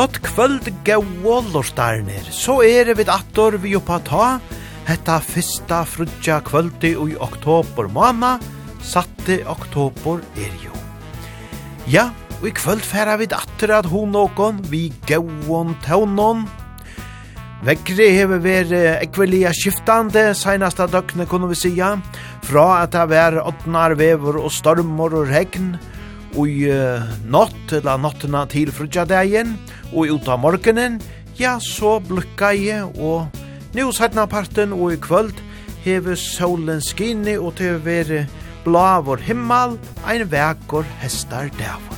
Gott kvöld gau lortarnir. Så er við attor vi oppa ta. Hetta fyrsta frugja kvöldi ui oktober måna. Satte oktober er jo. Ja, og i kvöld færa við attor at hon nokon vi gauon taunon. Vekri hefur veri ekvelia skiftande seinasta døgnet, kunne vi sija. Fra at det var åttnar vever og stormor og regn. Og i uh, natt, eller nattena til frugja dagen, og ut av morgenen, ja, så blukka jeg, og nå sætna parten og i kvöld hever solen skinni og til å være blavor himmel, ein vekor hestar dævor.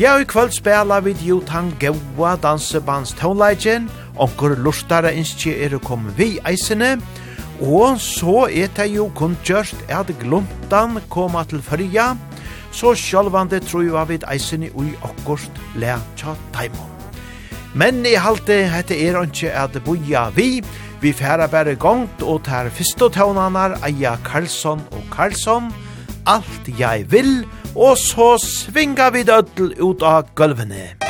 Ja, og i kvöld spela vid Jotan Gaua dansebands tonleikin, onkur lustare innskje er å komme vi eisene, og så er det jo kun kjørst at glumtan koma til fyrja, så sjálvande trúa vid eisen i okkurt le tja taimon. Men i halte hette er ikke at boja vi, vi færa bare gongt og tar fyrst og tøvnanar eia Karlsson og Karlsson, alt jeg vil, og så svinga vi dødl ut av gulvene.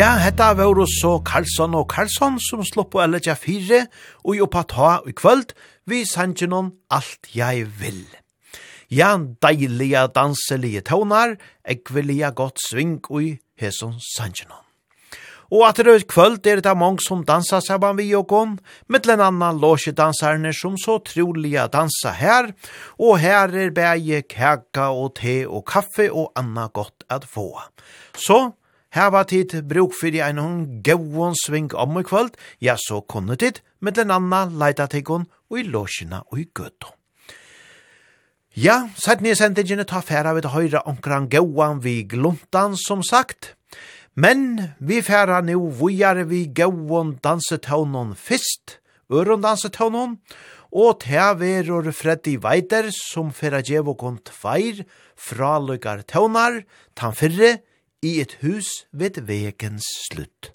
Ja, hetta var så Karlsson og Karlsson som slopp på LG4 og i oppa ta i kvöld, vi sanje noen alt jeg vil. Ja, deilige danselige tånar, ekvelige godt sving ui heson sanje noen. Og at det er kvöld er det mange som dansar saman vi og gong, med den anna låsjedansarne som så troliga dansa her, og her er bæge, kaka og te og kaffe og anna godt at få. Så Hava tid bruk fyrir ein hon gauon sving om i kvöld, ja, så kunne tid, med den anna leita tegon og i låsina og i gøtto. Ja, sett nye sendingene ta færa vid høyre omkran gauan vi gluntan, som sagt. Men vi færa nu vujar vi gauon dansetaunon fyrst, øron dansetaunon, og ta verur Freddy Weider som færa djevokon tveir fra lukar taunar, tan fyrre, i et hus ved vegens slutt.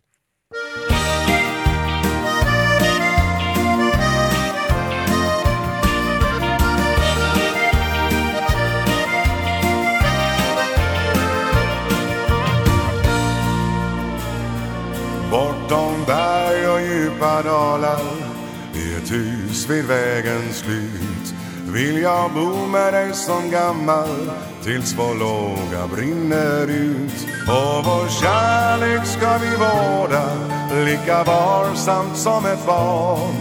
Bortom berg och djupa dalar I ett hus vid vägens slut Vill jag bo med dig som gammal Tills vår låga brinner ut. Och vår kärlek ska vi vårda Lika varsamt som ett barn.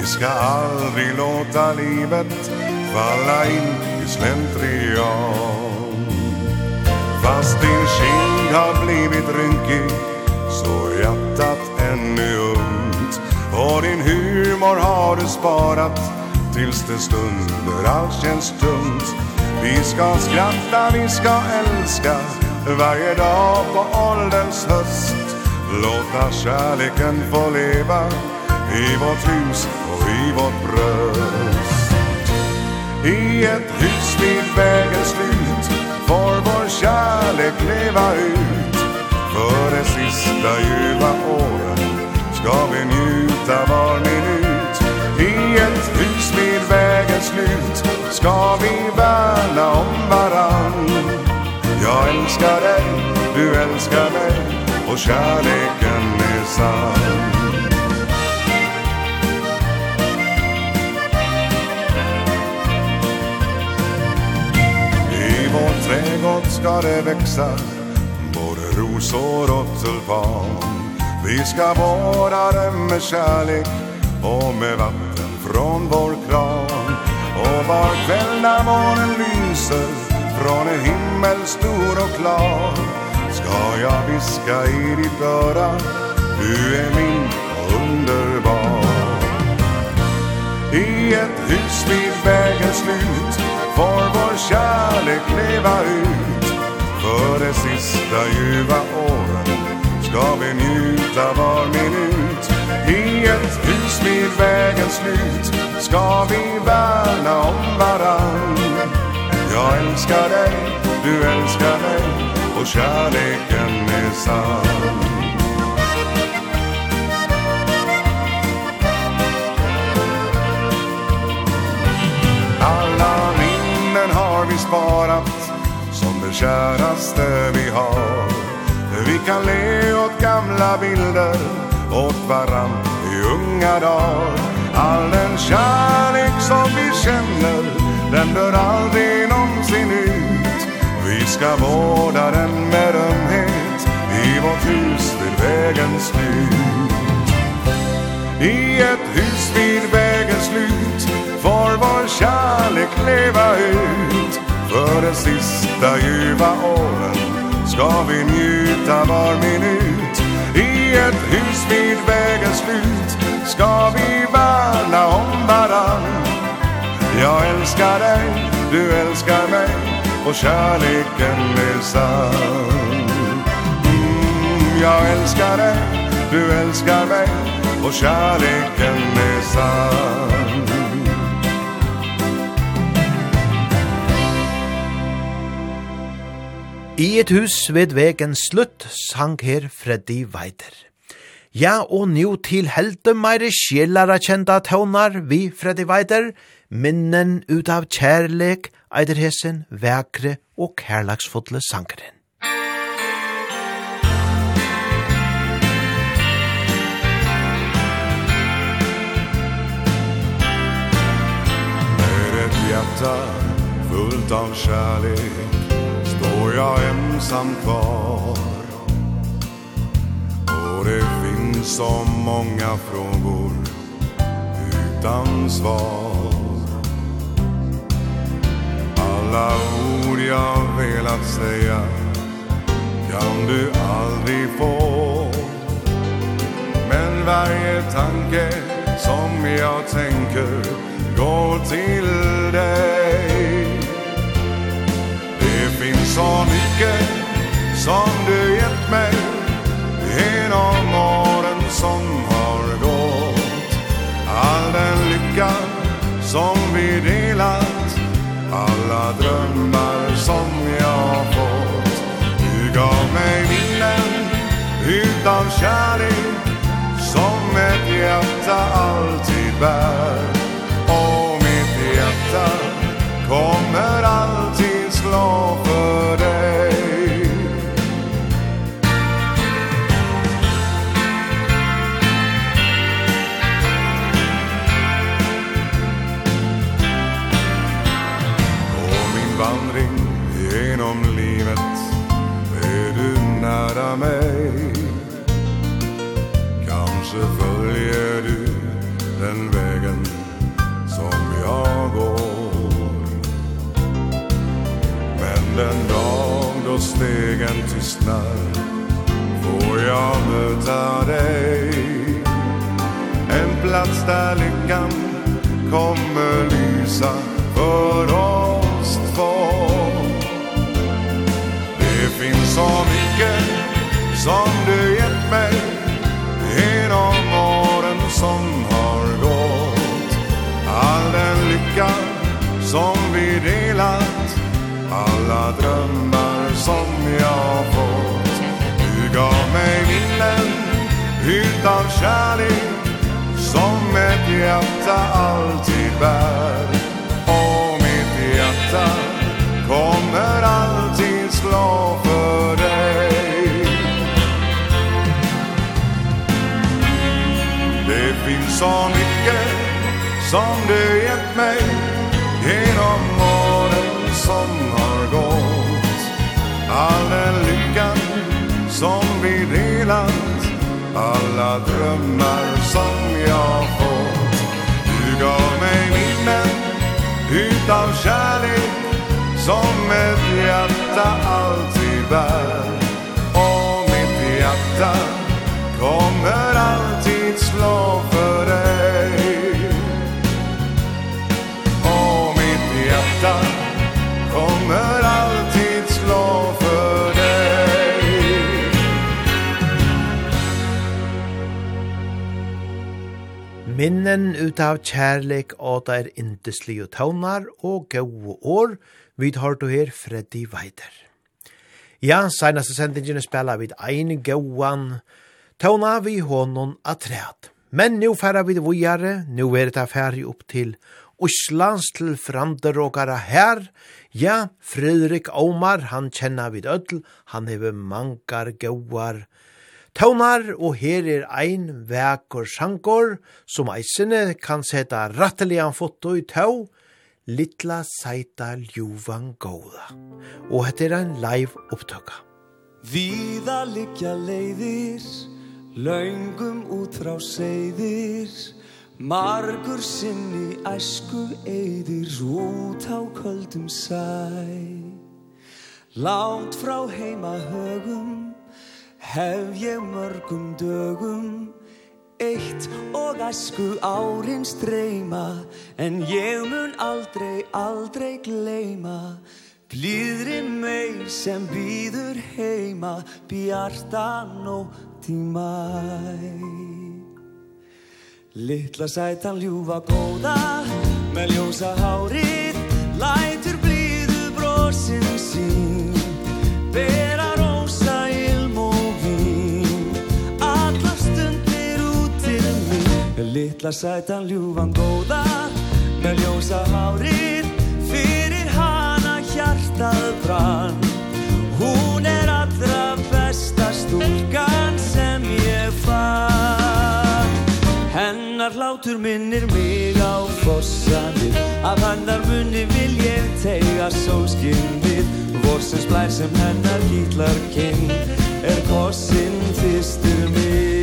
Vi ska aldrig låta livet Falla in i slentrian. Fast din kind har blivit rynkig Så hjärtat ännu ungt Och din humor har du sparat Tills det stunder allt känns tungt Vi ska skratta, vi ska älska Varje dag på ålderns höst. Låta kärleken få leva I vårt hus och i vårt bröst. I ett hus vid vägens slut Får vår kärlek leva ut. För det sista ljuva åren Ska vi njuta vid vägens slut Ska vi värna om varann. Jag älskar dig, du älskar mig Och kärleken är sann. I vår trädgård ska det växa Både rosor och tulpan. Vi ska vårda den med kärlek Och med vatten från vår kran. Och var kväll när månen lyser Från en himmel stor och klar. Ska jag viska i ditt öra Du är min underbar. I ett hus vid vägens slut Får vår kärlek leva ut. För det sista ljuva åren Ska vi njuta var minut I ett hus vid vägens slut Ska vi värna om varann. Jag älskar dig, du älskar mig Och kärleken är sann. Alla minnen har vi sparat Som det käraste vi har. Vi kan le åt gamla bilder åt varann i unga dag All den kärlek som vi känner Den dör aldrig någonsin ut. Vi ska vårda den med ömhet I vårt hus vid vägens slut. I ett hus vid vägens slut Får vår kärlek leva ut. För de sista ljuva åren Ska vi njuta var minut i ett hus vid vägens slut Ska vi värna om varann. Jag älskar dig, du älskar mig Och kärleken är sann. Mm, Jag älskar dig, du älskar mig Och kärleken är sann. I et hus ved vegen slutt sang her Freddy Weider. Ja, og nu til helte meire sjelare kjenta tøvnar vi Freddy Weider, minnen ut av kjærlek, eiderhesen, vekre og kærlagsfotle sangeren. Med et hjärta fullt av kärlek står jag ensam kvar? Och det finns så många frågor utan svar. Alla ord jag velat säga kan du aldrig få Men varje tanke som jag tänker går till dig. så mycket som du gett mig Genom åren som har gått. All den lycka som vi delat Alla drömmar som jag fått. Du gav mig minnen utan kärlek Som ett hjärta alltid bär. Och mitt hjärta kommer alltid glad för kärlek som ett hjärta alltid bär. Och mitt hjärta kommer alltid slå för dig. Det finns så mycket som du gett mig. Alla drömmar som jag fått. Du gav mig minnen Utav kärlek Som ett hjärta alltid bär. Och mitt hjärta Kommer alltid slå för dig. Och mitt hjärta minnen utav kjærlek og der indeslige tøvnar og gode år, vi tar du her Freddy Weider. Ja, senaste sendingen spela vid ein gauan tøvna vi honom atreat. Men nu færa vi vujare, nu er det færi upp til Oslands til framderåkara her. Ja, Fredrik Omar, han kjenner vid ødel, han hever mangar gauar tøvnar tøvnar, og her er ein vekur sjankor, som eisene kan seta rattelian foto i tøv, Littla seita Ljuvan Gåda. Og hette er ein live opptøkka. Víða liggja leiðir, löngum út frá seiðir, margur sinni æsku eiðir út á köldum sæ. Lánt frá heima högum, Hef ég mörgum dögum Eitt og æsku árin streyma En ég mun aldrei, aldrei gleyma. Blíðri mei sem býður heima Bjarta nótt í mæ Littla sætan ljúfa góða Með ljósa hárið Lætur Littla sætan ljúvan góða Með ljósa hárið Fyrir hana hjartað brann. Hún er allra besta stúlkan sem ég fann. Hennar hlátur minnir mig á fossanir Af hennar munni vil ég tega sólskinn við. Vorsins blær sem hennar kýtlar kinn Er kossin fyrstur mig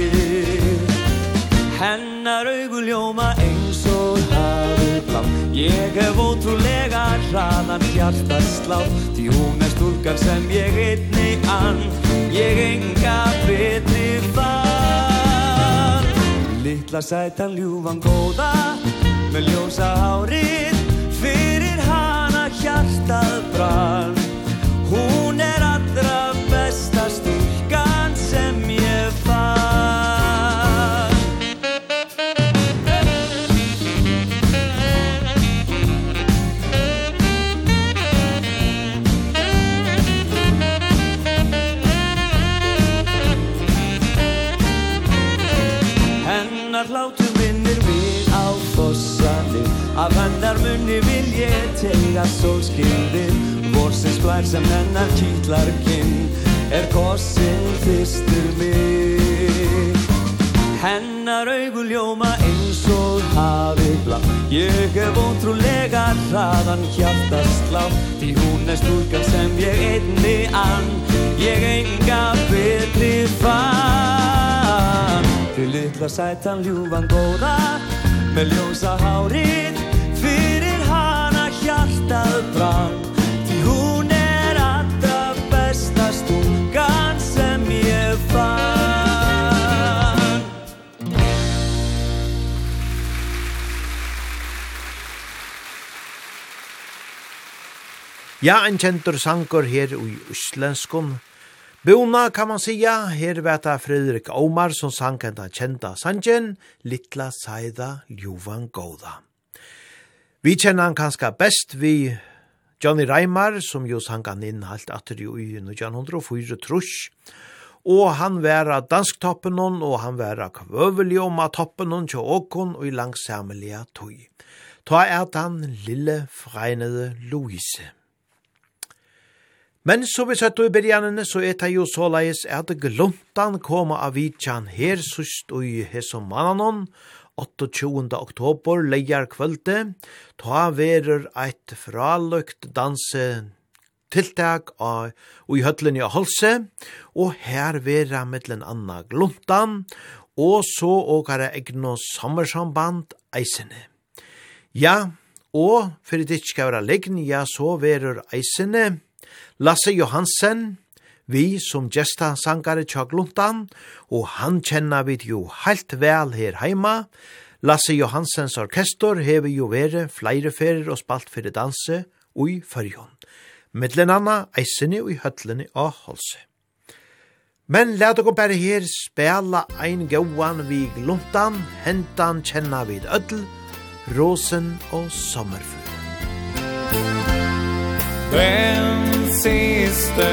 hennar augu ljóma eins og hafið blá Ég hef ótrúlega hraðan hjartastlá Því hún er stúlkan sem ég einni ann. Ég enga betri fann Littla sætan ljúvan góða Með ljósa hárið Fyrir hana hjartað brann. färgar solskindir Vårsins blær sem hennar kýtlar kinn Er kossin fyrstur mig Hennar augu ljóma eins og hafi blá. Ég hef ótrúlega hraðan hjartastlá Því hún er stúlkan sem ég einni ann. Ég enga betri fann Því litla sætan ljúvan góða Með ljósa hárið hjartað fram Því hún er allra besta stungan sem ég fann Ja, en kjentur sangur her i Íslenskun Bona kan man säga, her veta Fredrik Omar som sank enda kjenta sangen, Littla Saida Ljuvan Gåda. Vi kjenner han kanskje best vi Johnny Reimar, som jo sang han inn helt atter i og 1904 trusk. Og han var av dansktoppen hon, og han var av kvøvelig om av toppen hon til åkon og i langsamelige tog. Ta er den lille fregnede Louise. Men så vi sett i bergjennene, så er det jo såleis at gluntan koma av vidtjan her sust og i hesomanan 28. oktober, leier kvölde, ta verur eit fraløkt danse tiltak av, og i høtlen i Holse, og her vera mittlen Anna Gluntan, og så åkare egno sommersamband eisene. Ja, og fyrir ditt skal vera legn, ja, så verur eisene Lasse Johansen, vi som gesta sangare tja gluntan, og han kjenner vi jo heilt vel her heima. Lasse Johansens orkestor hever jo vere flere ferier og spalt fyrir danse ui fyrjon. Mittlen anna eisene ui høtlene og holse. Men let dere bare her spela ein gauan vi gluntan, hentan kjenna vi ødel, rosen og sommerfugl. Den siste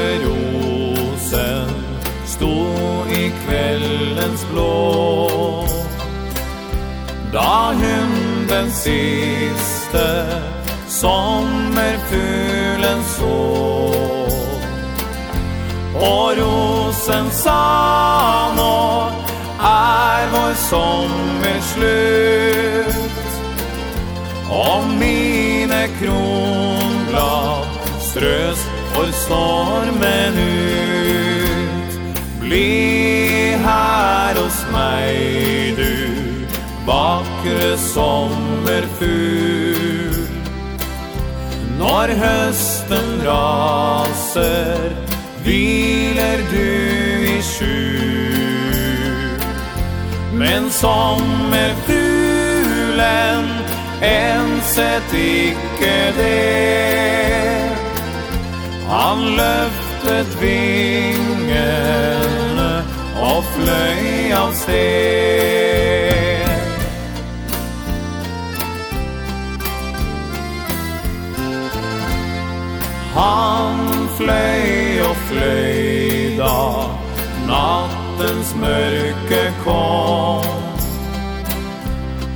ljusen stå i kvällens blå. Dagen den siste sommerfuglen så. Og rosen sa nå er vår sommer slut Om mine kronblad strös for stormen ut. Bli her hos meg du Vakre sommerfugl Når høsten raser Hviler du i skjul. Men sommerfuglen Enset ikke det. Han løftet vingene og fløy av sted. Han fløy og fløy da nattens mørke kom.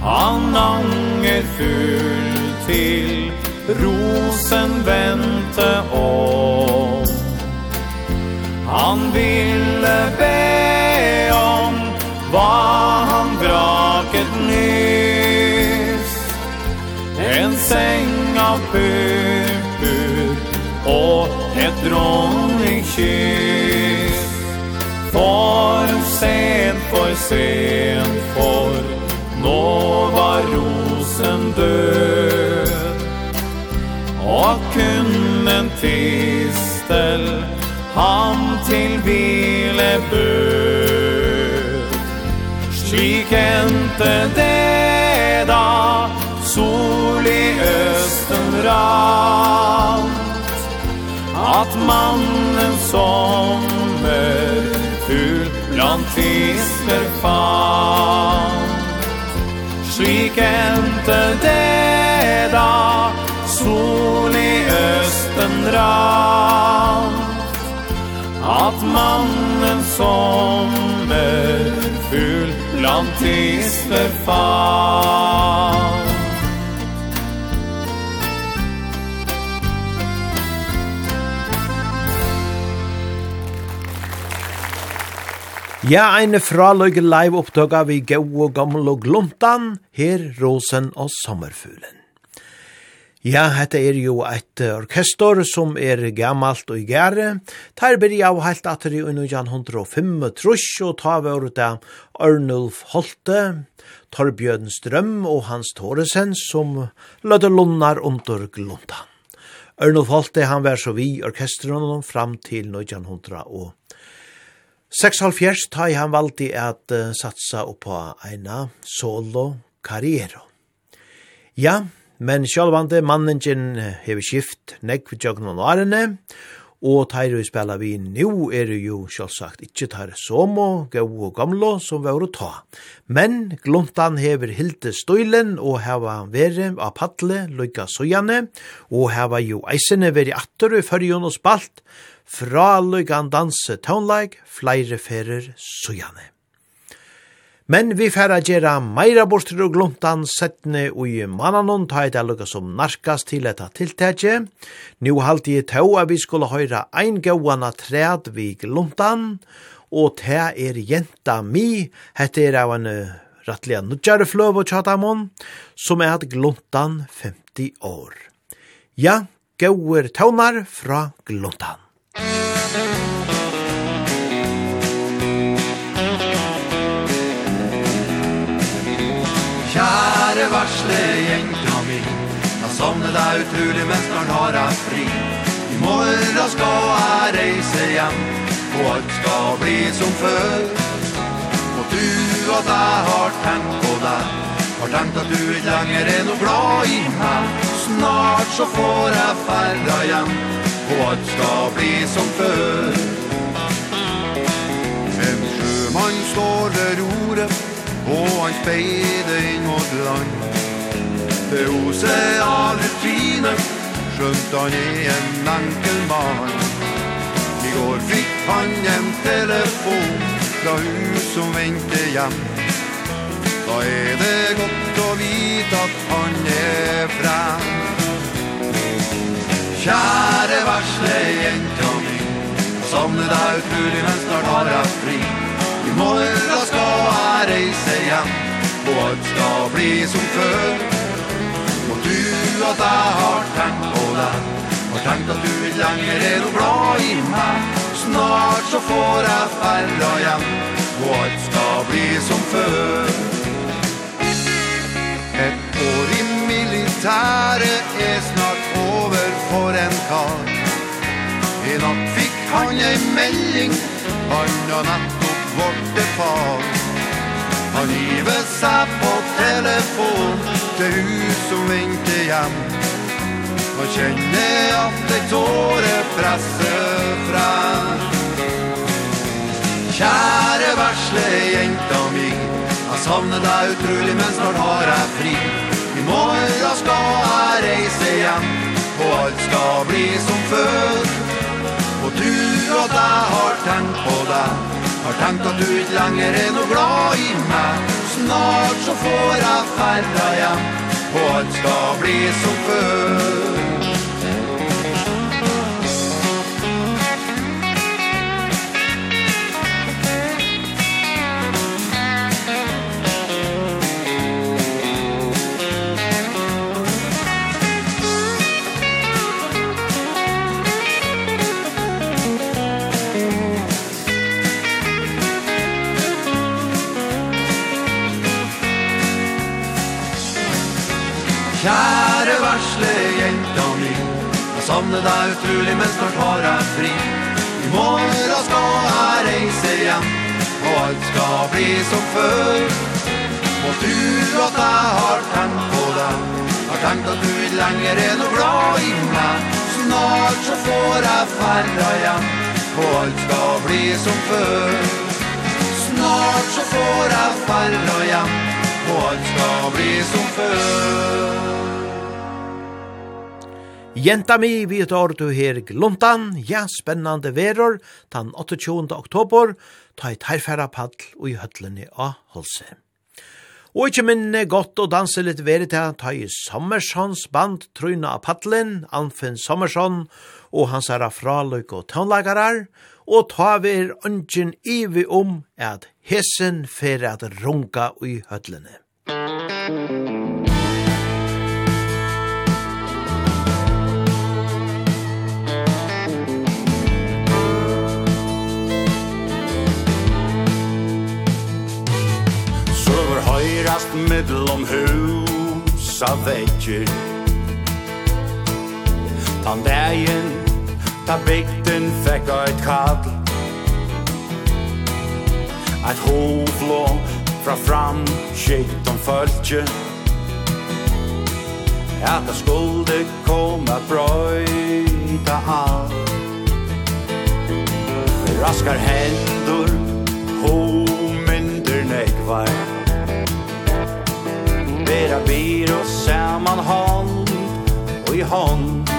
Han anger full til rosen vente om Han ville be om hva han vraket nys En seng av purpur og et dronningkyss For sent, for sent, for nå var rosen død kun en tistel Han til hvile bød Slik endte det da Sol i østen rant. At mannen sommer Fugl blant tisler fant. Slik endte det kraft Att mannen som är full bland Ja, eine fraløyge live opptøkka vi gau og gammel og gluntan, her rosen og sommerfuglen. Ja, hette er jo eit orkestor som er gammalt og gære. Tær byrja av heilt atter i 1905 trus, og ta vore det Arnulf Holte, Torbjørn Strøm og Hans Thoresen som lødde lunnar under glundan. Arnulf Holte han var så vi orkestron fram til 1900 og 76 tar han valdi at satsa på eina solo karriero. Ja, Men sjálvande manningin hevur skift nekv jøgnum og arene, og teir vi spela vi nu er jo sjálvsagt ikkje teir somo gau og gamlo som væru å ta. Men gluntan hever hilde støylen og heva vere av paddle lukka søyane, og heva jo eisene veri atter i fyrjun og spalt, fra lykkan danse tånleik, flere ferer søyane. Men vi færa gjerra meira bortur og gluntan og ui mannanon ta eit alluga som narkas til etta tiltetje. Nu halti i tau at vi skulle høyra ein gauana træd vi gluntan, og ta er jenta mi, hette er av en rattlega nudjare fløv og tjatamon, som er at gluntan 50 år. Ja, gauer taunar fra gluntan. Musik beste jenta mi. Jeg savner deg utrolig mens når har jeg fri I morgen skal jeg reise hjem Og alt skal bli som før Og du at jeg har tenkt på deg Har tenkt at du ikke lenger er noe glad i meg Snart så får jeg ferda hjem Og alt skal bli som før En sjømann står ved roret Og han speider inn mot land Efter oceanens finer Skjønt han i en enkel mann I går fikk han en telefon Fra hus som vänkte hjem. Da er det godt å vite at han er frem. Kjære varsle jenta mi Savne deg utrolig men snart har jeg fri. I morgen skal jeg reise hjem Og alt skal bli som før. 28 har tenkt på deg Har tenkt at du vil lenger er du glad i meg Snart så får jeg færre hjem Og alt skal bli som før. Et år i militæret er snart over for en kar. I natt fikk han ei melding. Han har nettopp vårt far. Han givet seg på telefon vakte hus som vinke hjem Nå kjenner jeg at det tåre presser frem Kjære versle jenta mi Jeg savner deg utrolig, men snart har jeg fri. I morgen skal jeg reise hjem Og alt skal bli som før Og du og deg har tenkt på deg Har tankt at du ikke langer er noe glad i meg Snart så får jeg færre hjem Og alt skal bli som før Kjære varsle jenta mi Jeg savner deg utrolig, men snart har jeg fri. I morgen skal jeg reise hjem Og alt skal bli som før. Må du at jeg har tenkt på deg Har tenkt at du vil lenger er noe glad i meg. Snart så får jeg færre hjem Og alt skal bli som før. Snart så får jeg færre hjem och allt ska bli som förr Jenta mi vi et år du her gluntan, ja, spennande veror, den 28. oktober, ta et herfæra paddl og i høtlene av Holse. Og ikkje minne godt å danse litt verita, ta i Sommersons band tryna av paddlen, Anfinn Sommersson og hans herra fraløyk og tøvnlagarar, og ta ver ønsken ivi om at Hesen fer at runga i høllene. Sover høyrast middlom hus av vekje Tan dagen, ta bygden fekk eit kall Eit hovlån fra fram Skikt om fölkje At det skulde komma brøyta alt Raskar hendur Hominder nekvar Bera bir og saman hånd Og i hånd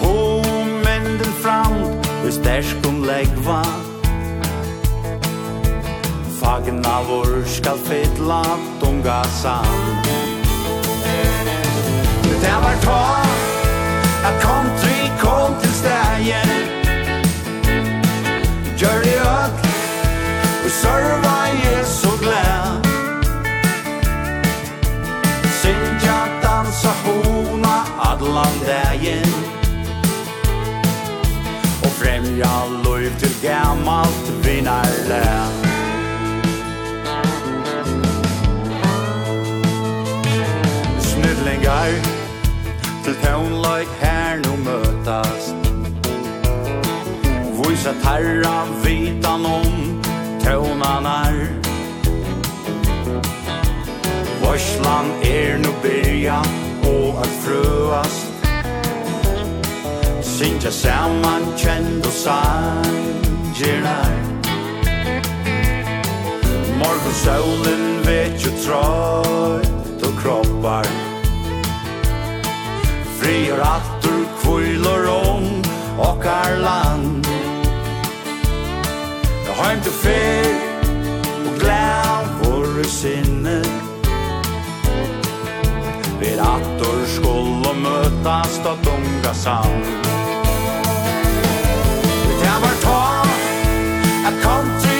Hominder fram Vi sterskum legvar Fagnavor skal fylla tunga sand. Det var ta at country kom til stegen Gjør det øk og serva så glad Synja dansa hona adlan dagen. Og fremja lov til gammalt vinnarlän skær Til tøvnløyk her nu møtast. Vise terra vitan om tøvnanar Vårslan er nu byrja og at frøast. Sintja saman kjend og sangernar Morgon solen vet jo tråd attur kvøylor om okkar land. Jeg har ikke fer og glæv våre sinne Vi attur skull og møtast og dunga sand. Det var ta at kom til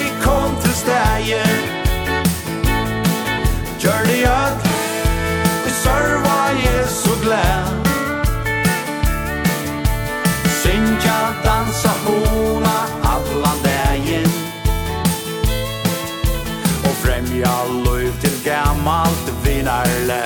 malt alltid vinner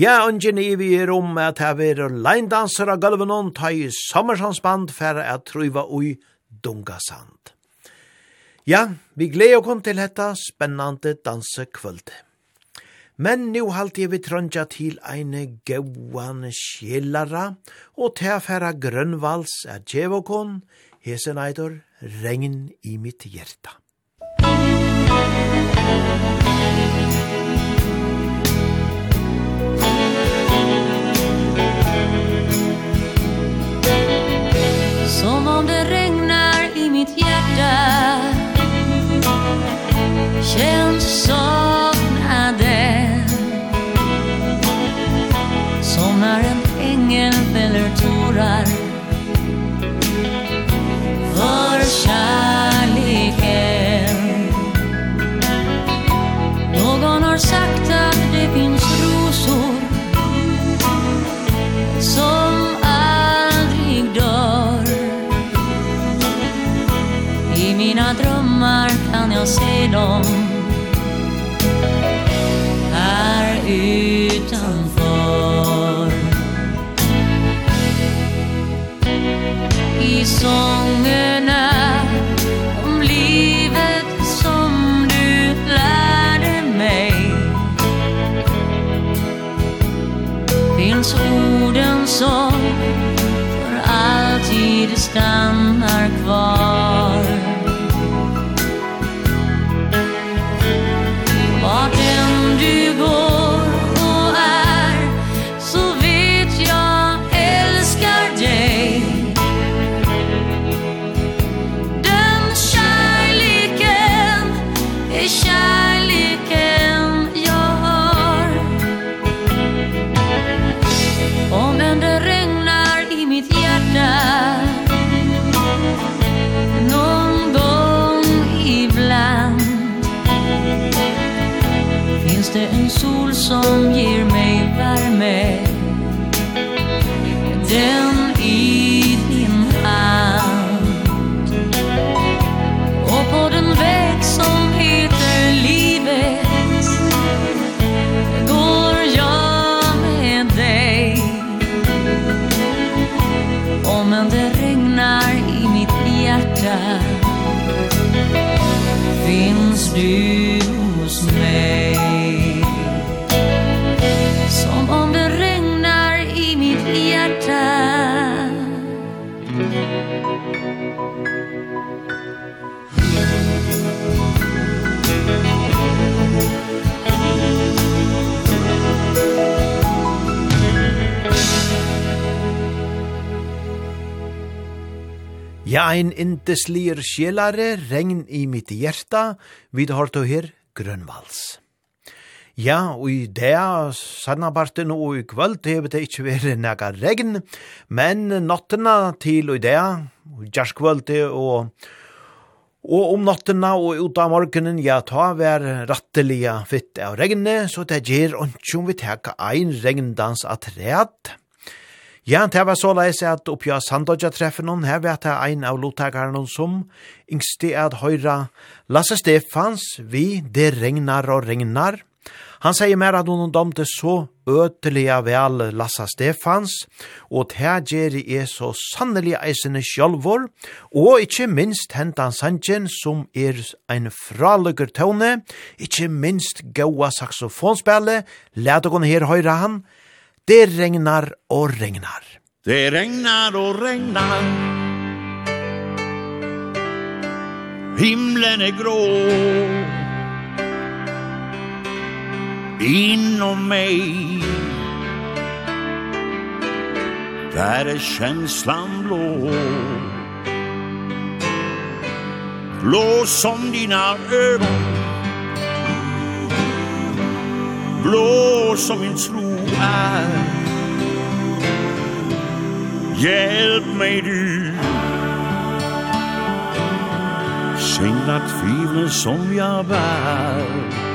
Ja, ungen i vi er om at her vera leindansere gulvenon ta i sommersansband for at truva ui dungasand. Ja, vi gleder oss til dette spennende dansekvølte. Men nu halte vi trøndja til eine gauan skjellara, og tilfæra grønnvals er djevokon, hesen eitor, regn i mitt hjerta. Som om det regnar i mitt hjärta. Känns saknaden Som när en ängel fäller tårar För kärlek jag ser dem. Här utanför. I sångerna om livet som du lärde mig. Finns orden som för alltid stannar. Ja, ein indeslir sjelare, regn i mitt hjerta, vi har to her grønvals. Ja, og i det, sannabarten og i kvöld, hevet det ikkje veri nega regn, men nattena til og i det, gjerskvöld og Og om nattena og ut av morgenen, ja, ta vær rattelige fitt av regne, så det gjer ontsjon vi teka ein regndans at ræt. Ja, det var så leis at oppja Sandodja treffen noen, her vet jeg ein av lottakaren hon som yngste at høyra Lasse Stefans, vi, det regnar og regnar. Han sier mer at hon domte så ødelige vel Lasse Stefans, og det gjør er så sannelig eisende sjølvor, og ikkje minst hentan sanjen som er ein fraløkker tone, ikkje minst gaua saksofonspillet, let dere her høyra han, Det regnar och regnar. Det regnar och regnar. Himlen är grå. Inom mig Där är känslan blå Blå som dina ögon Blå som min tro high Hjælp mig du. Synd at tvivle som jeg bær.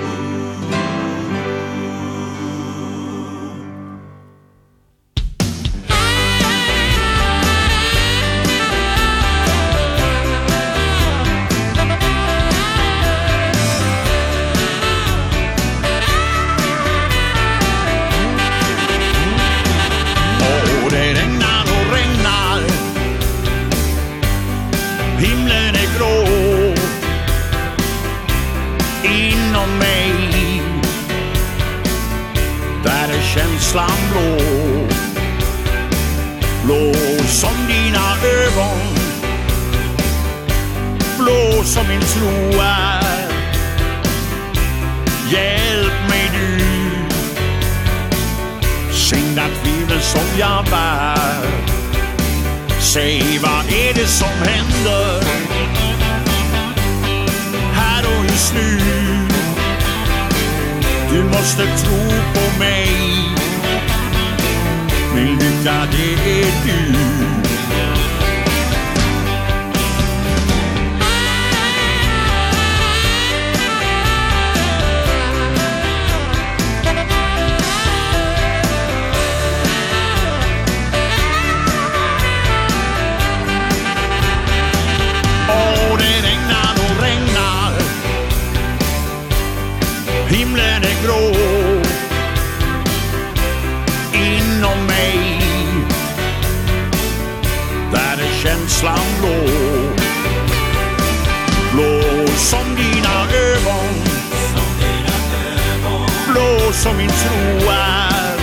känslan blå. Blå som dina ögon Blå som min tro är Hjälp mig du. Sända tvivel som jag bär Säg vad är det som händer Här och just nu Du måste tro på mig sluta det är du. känslan blå. Blå som dina ögon. Blå som min tro är.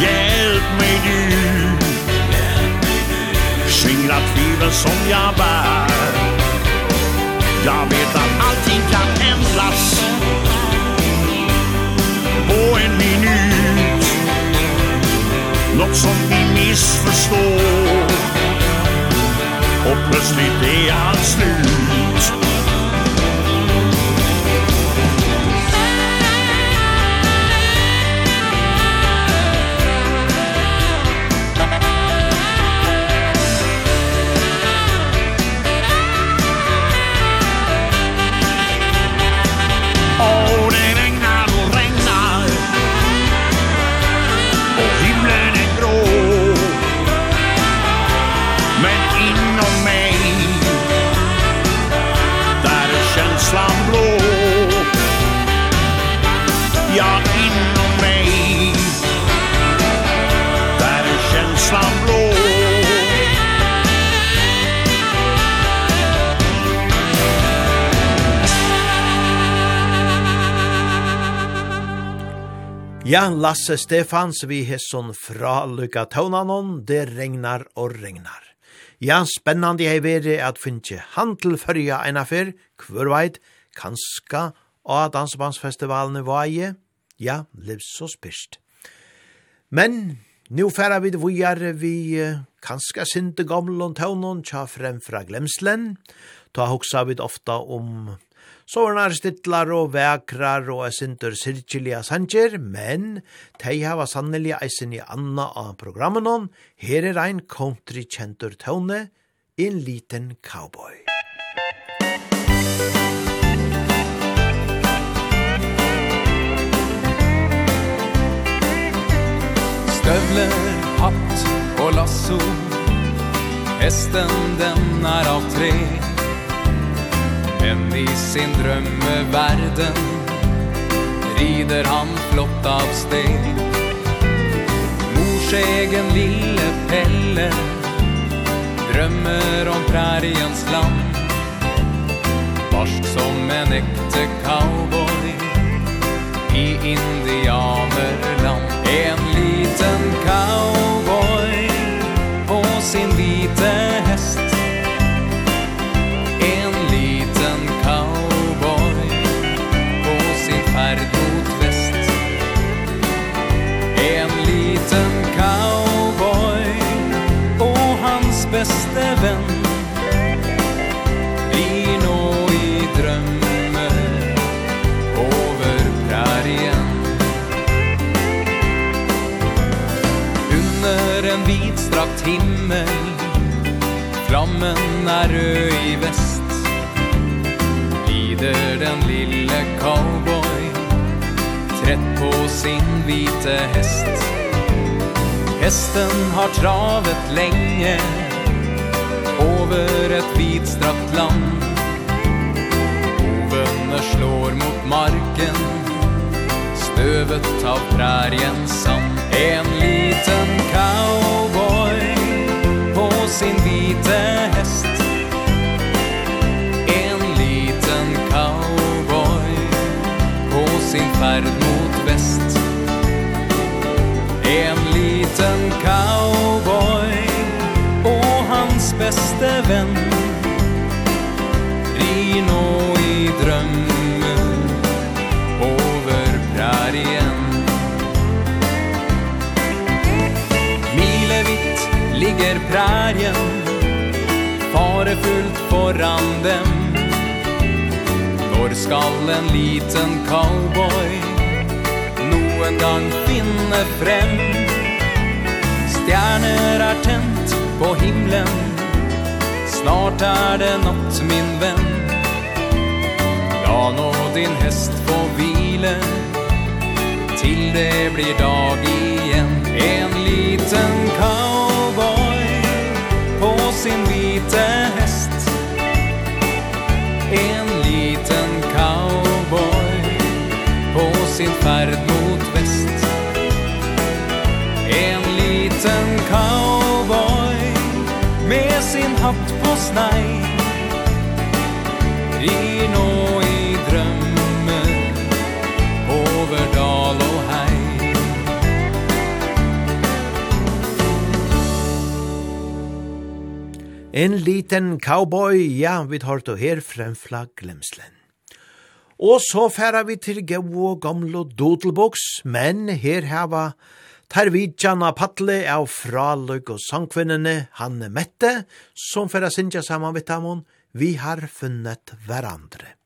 Hjälp mig du. Skingra tvivel som jag bär. Jag vet att allting kan ändras. På en minut. Något som vi missförstår. Och plötsligt är allt slut. Ja, Lasse Stefans vi hesson fra Luka Taunanon, det regnar og regnar. Ja, spennande hei veri at finnje han til fyrja eina fyr, hver veit, kanska, og dansebandsfestivalen i vaje, ja, liv så spyrst. Men, nu færa vi det vujar vi kanska sinte gamle og taunon tja fremfra glemslen, ta hoksa vi ofta om Så er nær stittlar og vekrar og er sinter sirkjelige sanger, men tei hava sannelig eisen i anna av programmen om. Her er ein country kjentur tøvne, en liten cowboy. Stövler, hatt og lasso Hästen den är av tre Men i sin drømmeverden Rider han flott av sted. Mors egen lille pelle Drømmer om præriens land. Barsk som en ekte cowboy I indianerland En liten cowboy På sin liten har travet länge Over ett vidstrakt land. Ovene slår mot marken Støvet av prærien sand beste venn. Ri nå i drömmen Over prärien Milevitt ligger prärien Farefullt foran dem. Når skal en liten cowboy Noen gang finne frem? Stjerner er tent på himlen Snart är det natt min vän. Ja, nå din häst får vila. Till det blir dag igen. En liten cowboy På sin vita häst. En liten cowboy, ja, vi tar til her fremfla glemslen. Og så færa vi til gau og gamle dodelboks, men her heva Tarvidjana Patle av fraløg og sangkvinnene Hanne Mette, som færa sinja saman vitamon, vi har funnet hverandre.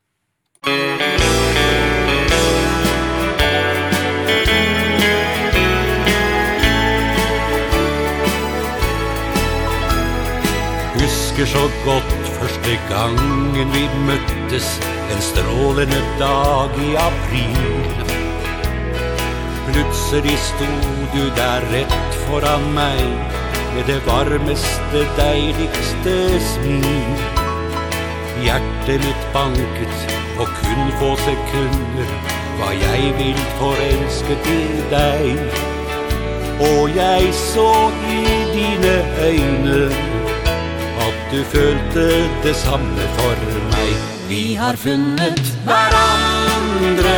Musikk husker så godt. Første gangen vi møttes En strålende dag i april. Plutselig stod du der rett foran meg Med det varmeste, deiligste smil. Hjertet mitt banket på kun få sekunder Var jeg vilt forelsket i deg. Og jeg så i dine øyne du følte det samme for meg. Vi har funnet hverandre.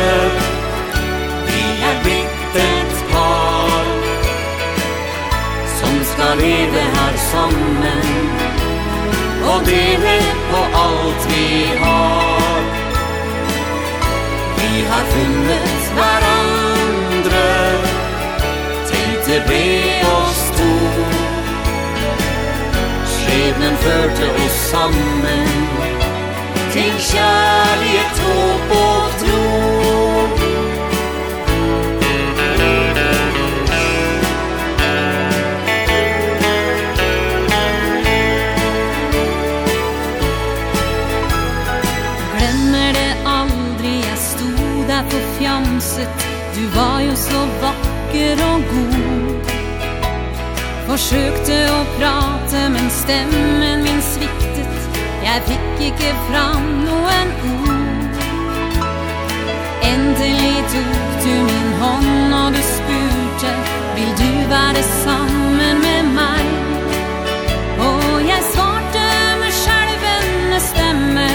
Vi er blitt et par. Som skal leve her sammen. Og dele på alt vi har. Vi har funnet hverandre. Til be ble skjebnen førte oss sammen Til kjærlighet, håp og tro. Glemmer det aldri, jeg sto der på fjamset. Du var jo så vakker og god. Forsøkte å prate, men stemmen min sviktet Jeg fikk ikke fram noen ord. Endelig tok du min hånd og du spurte Vil du være sammen med meg Og jeg svarte med skjelvende stemme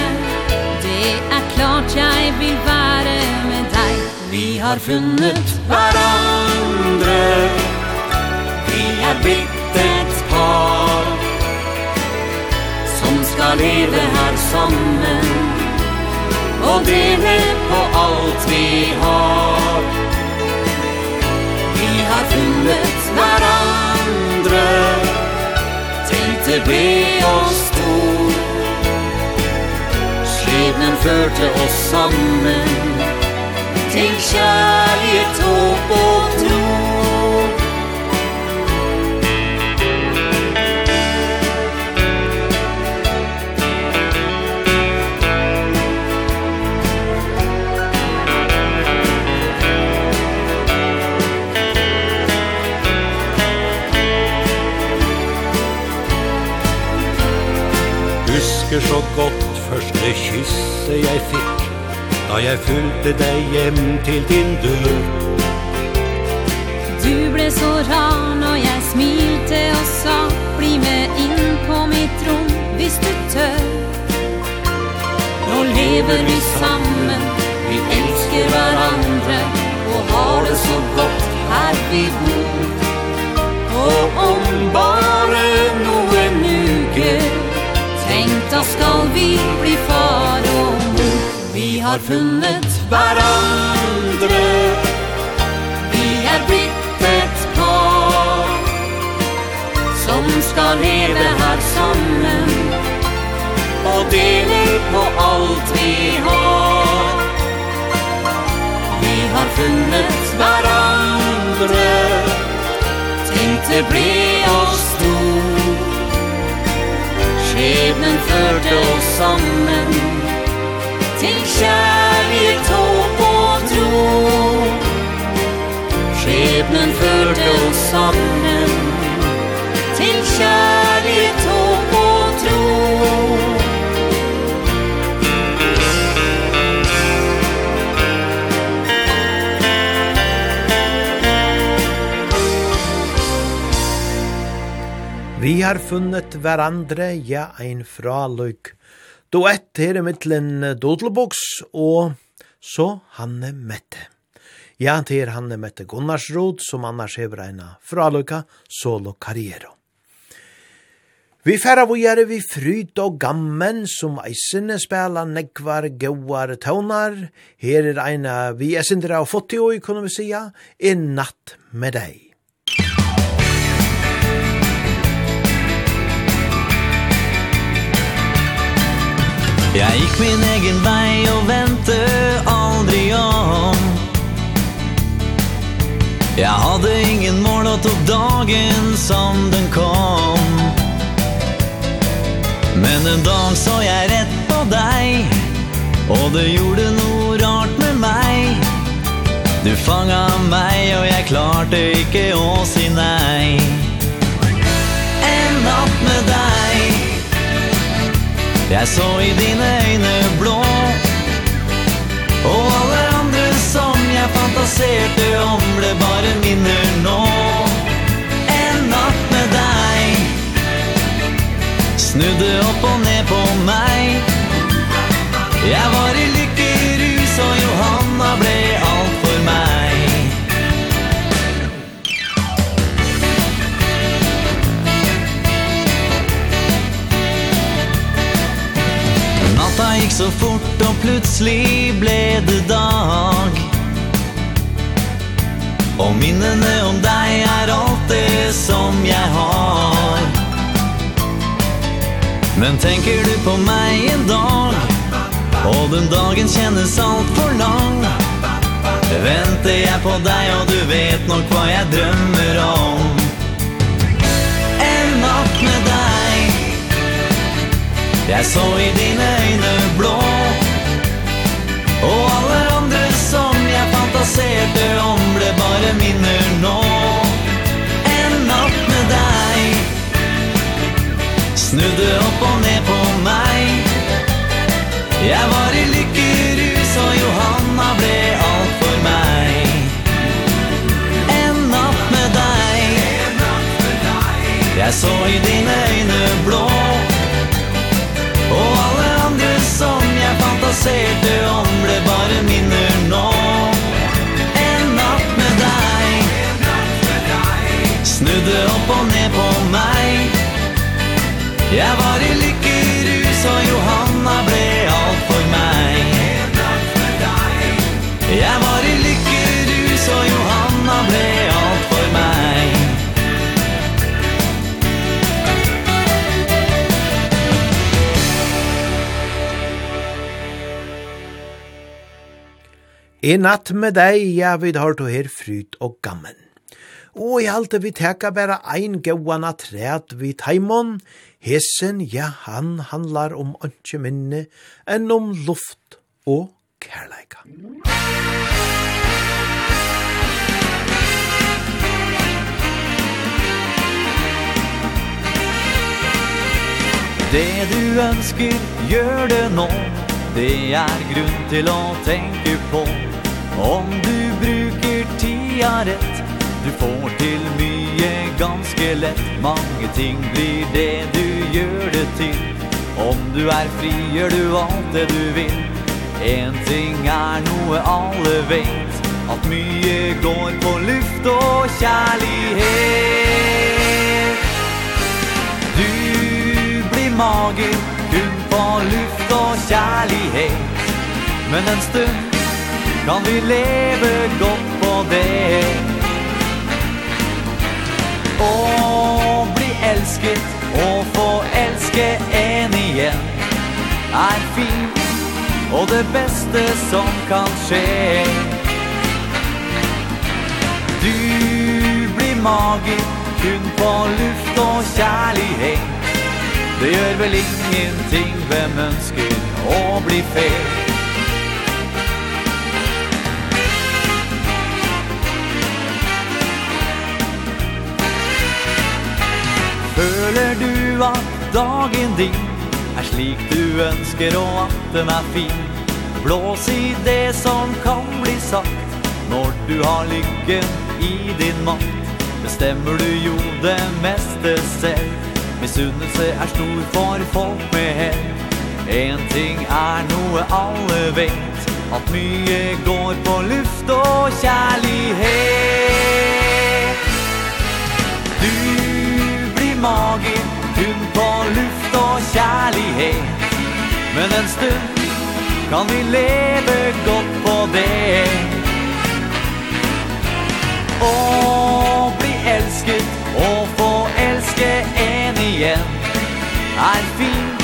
Det er klart jeg vil være med deg Vi har funnet hverandre vi er blitt et par Som skal leve her sammen Og dele på alt vi har. Vi har funnet hverandre Til det ble oss to Skjebnen førte oss sammen Til kjærlighet, håp og tro. husker så godt første kysse jeg fikk Da jeg fulgte deg hjem til din dør. Du ble så rar når jeg smilte og sa Bli med inn på mitt rom hvis du tør. Nå lever vi sammen, vi elsker hverandre Og har det så godt her vi bor. Og om bare Da skal vi bli far og mor Vi har funnet hverandre. Vi er blitt et par Som skal leve her sammen Og dele på alt vi har. Vi har funnet hverandre. Tenkte ble oss stor Skjebnen førte oss sammen Til kjærlighet, håp og tro. Skjebnen førte oss sammen Til kjærlighet, håp og tro. Vi har funnet hverandre, ja, ein fraløyk. Duett her i mittlen Dodelboks og så Hanne Mette. Ja, det er Hanne Mette Gunnarsrod, som annars hever eina fraløyka solo karriero. Vi færa vågjere vi fryd og gammen som eisene spela nekvar gauar taunar. Her er eina vi er sindra og fotti og, kunne vi sija, en natt med deg. Jeg gikk min egen vei og vente aldri om. Jeg hadde ingen mål og tok dagen som den kom. Men en dag så jeg rett på deg Og det gjorde noe rart med meg. Du fanga meg og jeg klarte ikke å si nei. En natt med deg. Jeg så i dine øyne blå Og alle andre som jeg fantaserte om Ble bare minner nå. En natt med deg Snudde opp og ned på meg. Jeg var i livet Natta gikk så fort og plutselig ble det dag. Og minnene om dig är allt det som jag har. Men tänker du på mig en dag? Och den dagen kjennes allt för lång. Väntar jeg på dig och du vet nog vad jag drömmer om. Jeg så i dine øyne blå. Og alle andre som jeg fantaserte om Ble bare minner nå. En natt med deg Snudde opp og ned på meg Jeg var i lykkerus og Johanna ble alt for meg En natt med deg Jeg så i dine øyne passerte om ble bare minner nå En natt med deg. Snudde opp og ned på meg. Jeg var i lykkerus og Johanna ble alt for meg. Jeg var i lykkerus I natt med deg, ja, vi har to her fryt og gammen. Og i alt vi teka bare ein gauan træt vi taimon, hesen, ja, han handlar om ønske minne, enn om luft og kærleika. Det du ønsker, gjør det nå. Det er grunn til å tenke på. Om du bruker tida rett Du får til mye ganske lett. Mange ting blir det du gjør det til. Om du er fri gjør du alt det du vil. En ting er noe alle vet At mye går på luft og kjærlighet. Du blir mager kun på luft og kjærlighet. Men en stund Kan vi leve godt på det? Og bli elsket Og få elske en igjen Er fint Og det beste som kan skje. Du blir mager Kun på luft og kjærlighet. Det gjør vel ingenting Hvem ønsker å bli fel Føler du at dagen din Er slik du ønsker og at den er fin? Blås i det som kan bli sagt Når du har lykken i din makt. Bestemmer du jo det meste selv. Misunnelse er stor for folk med hell. En ting er noe alle vet At mye går på luft og kjærlighet. Du mage kun på luft og kjærlighet. Men en stund kan vi leve godt på det. Å bli elsket og få elske en igjen Er fint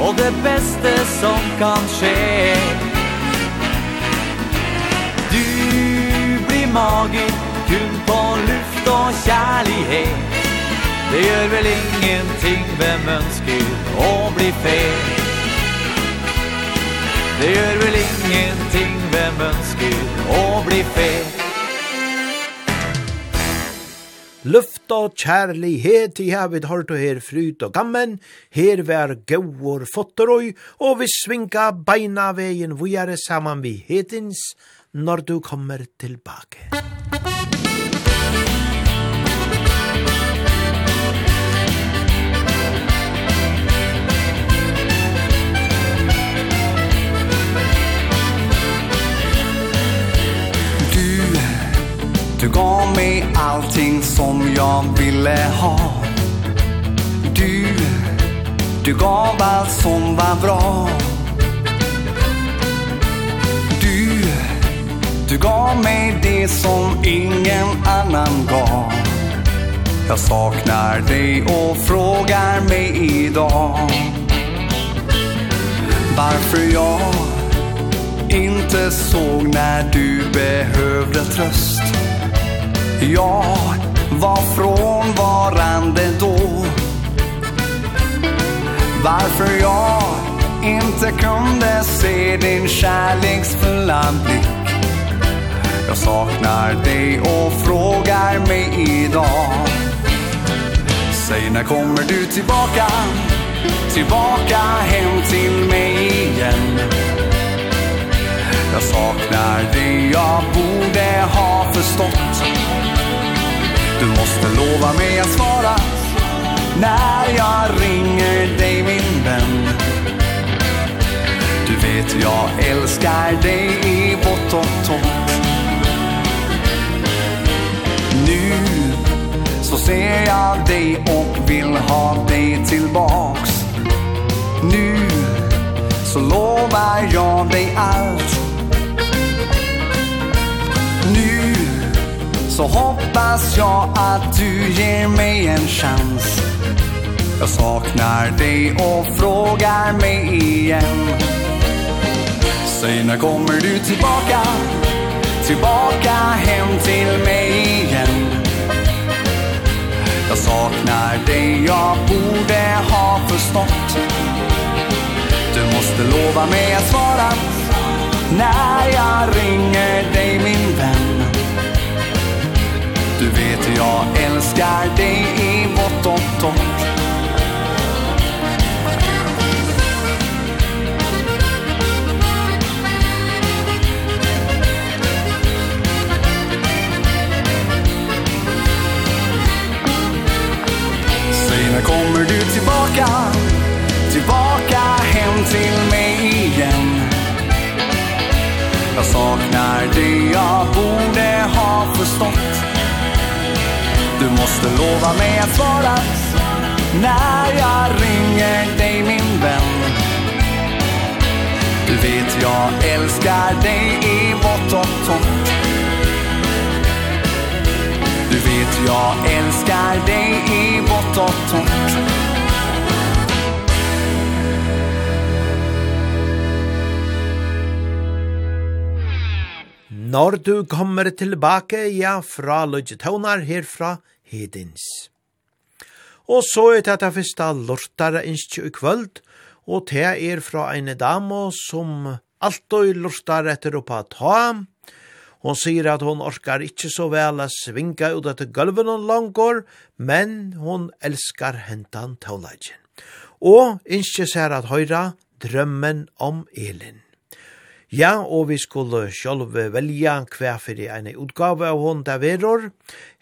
og det beste som kan skje. Du blir mager kun på luft og kjærlighet. Det gjør väl ingenting vem önskar å bli fel. Det gjør väl ingenting vem önskar å bli fel. Luft og kjærlighet i havet har du her fryt og gammen, her vær gauur fotterøy, og vi svinga beina veien vi saman vi hetins når du kommer tilbake. Du gav mig allting som jag ville ha. Du, du gav allt som var bra. Du, du gav mig det som ingen annan gav. Jag saknar dig och frågar mig idag. Varför jag inte såg när du behövde tröst. Ja, var frånvarande då. Varför jag inte kunde se din kärleksfulla blick. Jag saknar dig och frågar mig idag. Säg när kommer du tillbaka? Tillbaka hem till mig igen. Jag saknar dig jag borde ha förstått. Du måste lova mig att svara När jag ringer dig min vän. Du vet jag älskar dig i vått och topp Nu så ser jag dig och vill ha dig tillbaks. Nu så lovar jag dig allt. Nu Så hoppas jag att du ger mig en chans. Jag saknar dig och frågar mig igen. Säg när kommer du tillbaka? Tillbaka hem till mig igen. Jag saknar dig, jag borde ha förstått. Du måste lova mig att svara När jag ringer dig min vän. Du vet jag älskar dig i vått och torrt Säg när kommer du tillbaka? Tillbaka hem till mig igen. Jag saknar det jag borde ha förstått. Du måste lova mig att svara När jag ringer dig min vän. Du vet jag älskar dig i vått och tomt. Du vet jag älskar dig i vått och tomt. Når du kommer tilbake, ja, fra Lødgetøvnar herfra, hedins. Og så er det det første lortare innskje i kvöld, og det er fra en dame som alltid lortar etter oppa ta. Hon sier at hon orkar ikkje så vel a svinga ut etter gulven hon langgår, men hon elskar hentan tåleggen. Og innskje ser at høyra drømmen om Elin. Ja, og vi skulle sjálv velja hver fyrir eina utgave av hon der veror.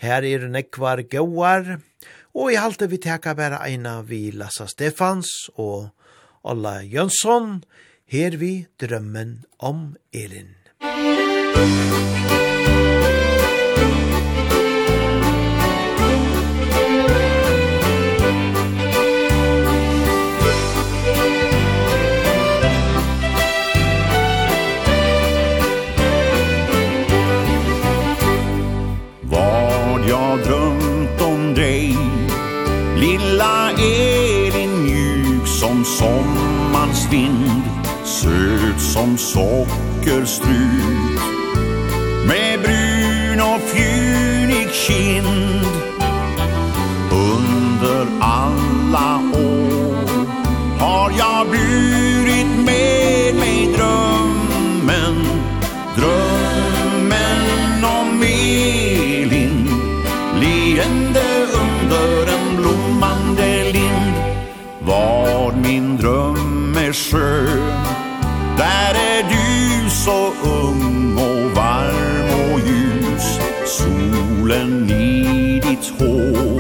Her er nekvar gauar, og i halte vi teka bæra eina vi Lassa Stefans og Olla Jönsson, her vi drømmen om Elin. Musik sockerstrut Med brun och fjunig kind Under alla år Har jag burit med mig drömmen Drömmen om Elin Leende under en blommande lind. Var min dröm är skön Där är så ung och varm och ljus. Solen i ditt hår.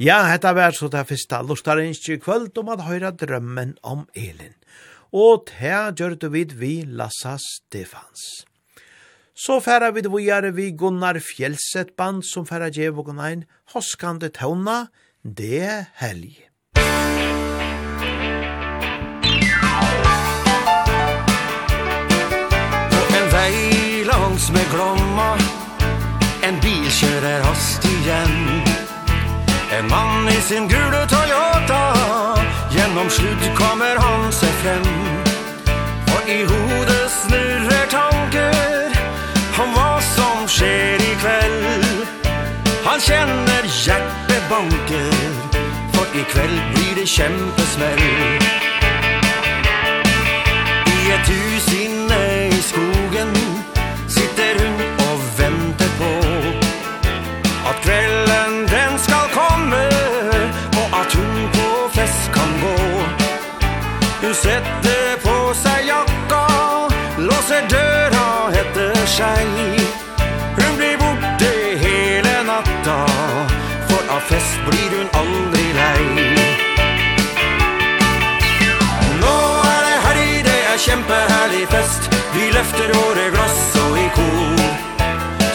Ja, hetta var så det fyrsta lustarinskje i kvöld om at høyra drømmen om Elin. Og det gjør det vid vi Lassa Stefans. Så færa vi det vi Gunnar Fjellset band som færa djev og ein hoskande tåna, det er helg. På en vei langs med glomma, en bil kjører hast igjen. En man i sin gula Toyota. Genom slut kommer han seg frem. Og i hodet snurrer tanker Om hva som skjer i kveld. Han känner For För kveld blir det kjempesmell. I et hus inne i skogen setter på seg jakka Låser døra etter seg. Hun blir borte hele natta For av fest blir hun aldri lei. Nå er det helg, det er kjempeherlig fest. Vi løfter våre glass og i kor.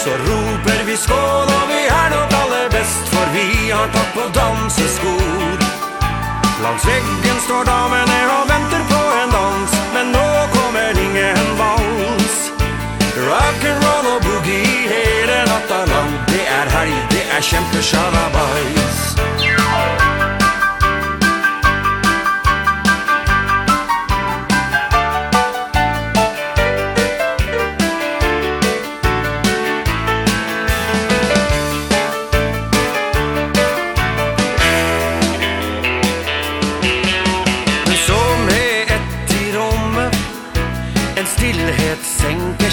Så roper vi skål og vi er nok aller best For vi har tatt på danseskor Langs veggen står damene og venter på en dans Men nå kommer ingen vals. Rock'n'roll og boogie hele natta lang Det er helg, det er kjempe shalabais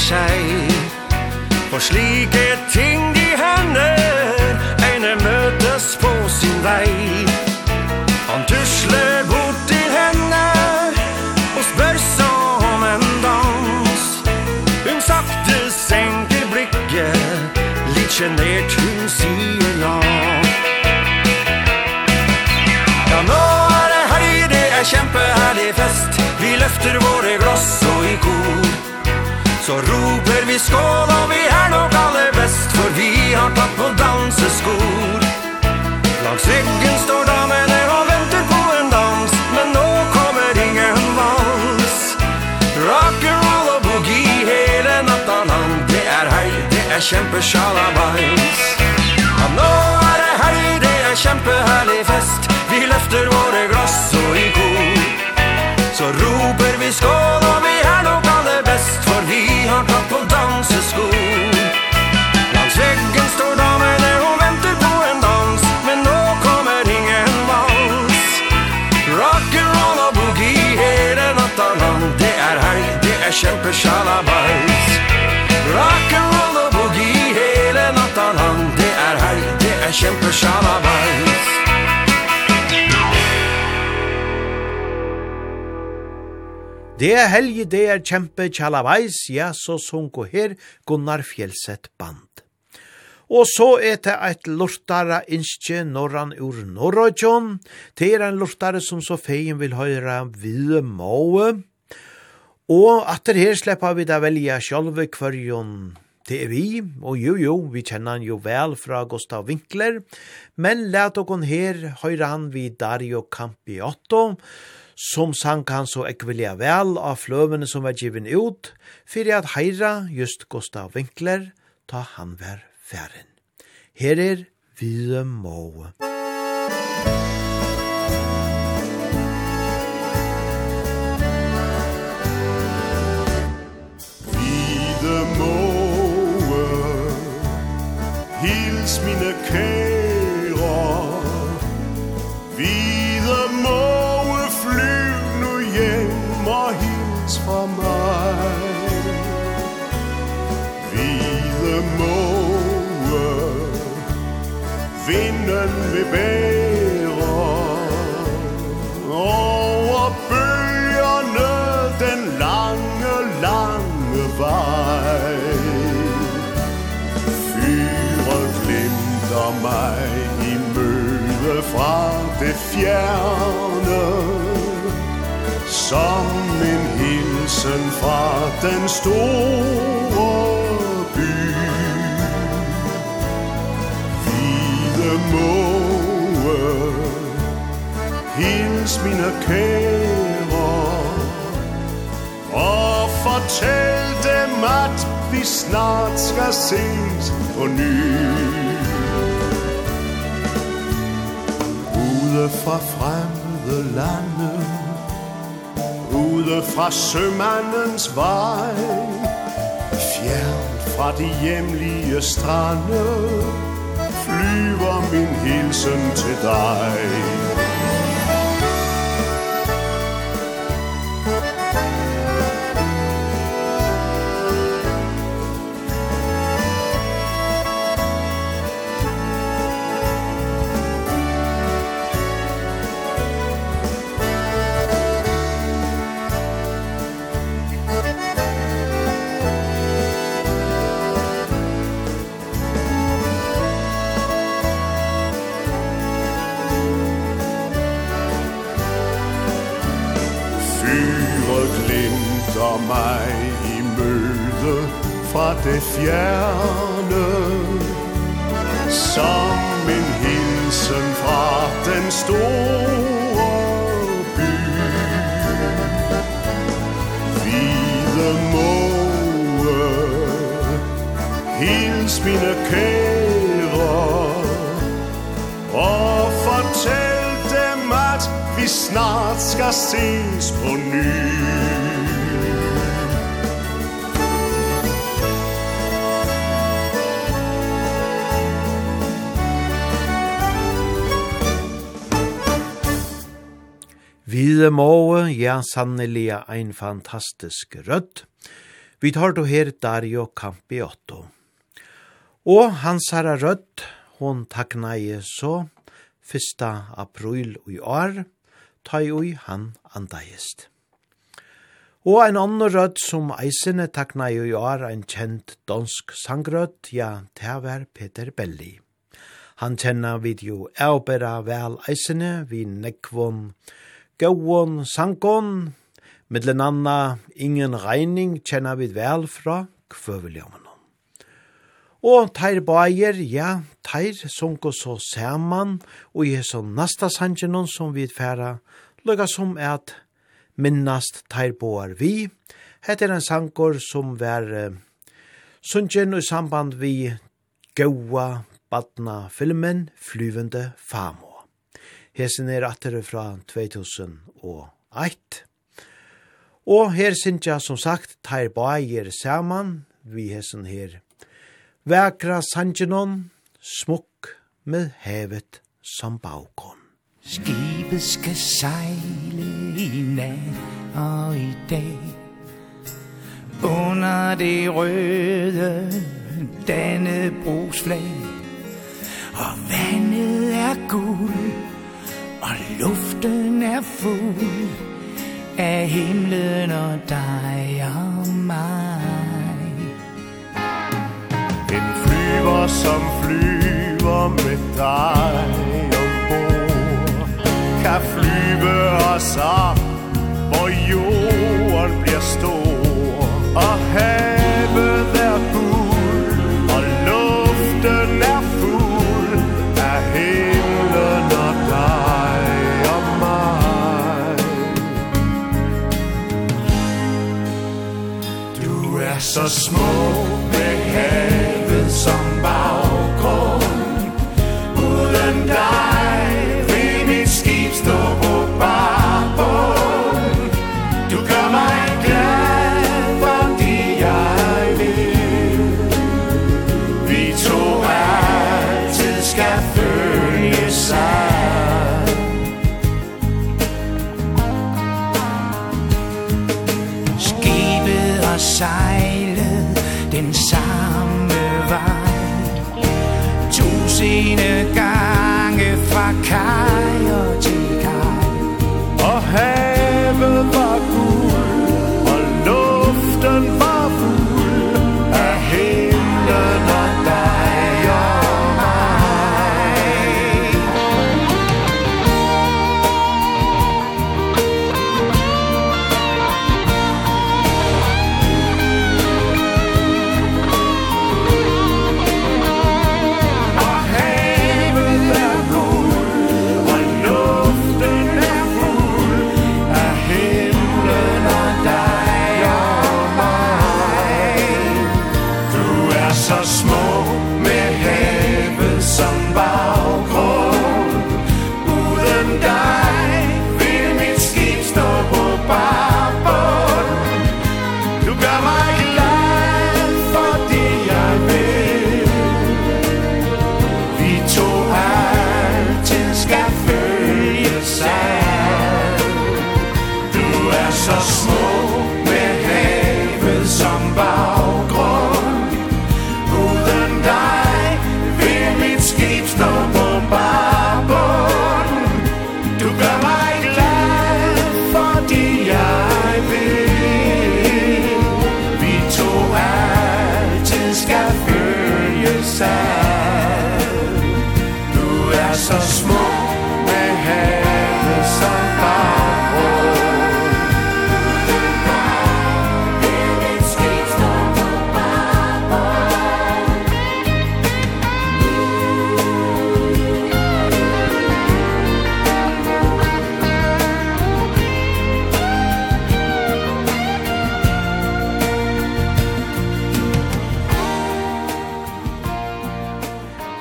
seg For slike ting de hender Eine møtes på sin vei. Han tusler bort til henne Og spør så om en dans. Hun sakte senker blikket Litt genert hun sier ja Ja, nå er det helg, det er kjempeherlig fest. Vi løfter våre glass og i kor. Så roper vi skål og vi er nok aller best For vi har tatt på danseskor Langs ryggen står damene og venter på en dans Men nå kommer ingen vals. Rock'n'roll og boogie hele natta lang Det er hei, det er kjempe sjalabais Ja, nå er det hei, det er kjempeherlig fest Vi løfter våre glass og i kor. Så roper vi skål for vi har tatt på dansesko Langs veggen står damene og venter på en dans Men nå kommer ingen vals. Rock'n'roll og boogie hele natta lang Det er hei, det er kjempe sjalabais Rock'n'roll og boogie hele natta lang Det er hei, det er kjempe sjalabais Det er helge, det er kjempe tjalavais, ja, så sunko her Gunnar Fjellset band. Og så er det eit lortare innskje norran ur Norrøtjon. Det er en lortare som så feien vil høyra vide måe. Og at det her slipper vi da velja sjolve kvarjon det er vi, og jo jo, vi kjenner han jo vel fra Gustav Winkler, men let okon her høyre han vi Dario Campiotto, som sang han så ekvelia vel av fløvene som var given ut, fyrir at heira just Gustav Winkler, ta han var færen. Her er Vide Måge. Vide Måge, hils mine kære, fra mig Hvide måge Vinden vil bære Over bøgerne Den lange, lange vej Fyret glimter mig I møde fra det fjerne Som en hild hilsen fra den store by. Hvide måge Hils mine kære. Og fortæl dem at vi snart skal ses på ny. Ude fra fremmede lande Ude fra sømandens vej Fjern fra de hjemlige strande Flyver min hilsen til dig. mig i møde fra det fjerne Som en hilsen fra den store by Hvide måge Hils mine kære Og fortæl dem at vi snart skal ses på ny Vide måe, ja, sannelig ein fantastisk rødt. Vi tar då her Dario Campiotto. Og hans herra rødt, hon takna i så 1. april i år, ta i ui han andagist. Og ein annan rødt som eisene takna i år, ein kjent dansk sangrødt, ja, tever Peter Belli. Han kjenner vid jo eubera vel eisene, vi nekvån, gåon sangon, mittlen anna ingen reining kjenner vi vel fra kvøveljommen. Og teir bæger, ja, teir sunko så saman, og i så nasta sangenon som vi færa, lukka som at minnast teir bæger vi, hette er en sankor som var uh, sungen i samband vi gaua badna filmen Flyvende Famo. Hesen er atter fra 2001. Og her synes jeg som sagt, tar bæger saman, vi hesen her. Vækra sangenon, smukk med hevet som baukon. Skibet skal seile i nat og i dag Under det røde Dannebrogs flag Og vandet er guld Og luften er fuld Af himlen og dig og mig. En flyver som flyver med dig ombord Kan flyve os op Hvor jorden bliver stor. Og have så små.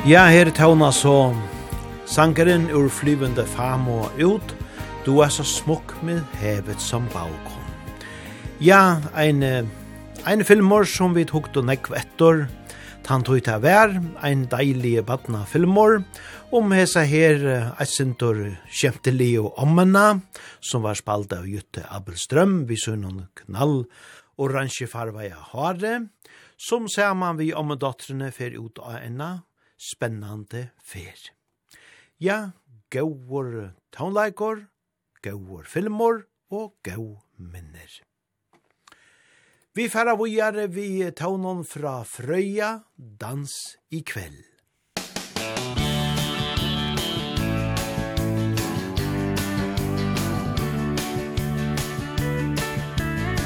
Ja, her tåna så sangeren ur flyvende famo ut, du er så smukk med hevet som balkon. Ja, ein, ein filmor som vi tok og nekv etter, Tant tog ta vær, ein deilig badna filmor, om hesa her et sintor kjemtelig og ommena, som var spalt av Jutte Abelstrøm, vi så noen knall, oransje farveia hare, som ser man vi om dottrene fer ut av enna, spennande fer. Ja, gauur taunleikor, gauur filmor og gau minner. Vi færa vujare vi taunon fra Frøya, dans i kveld.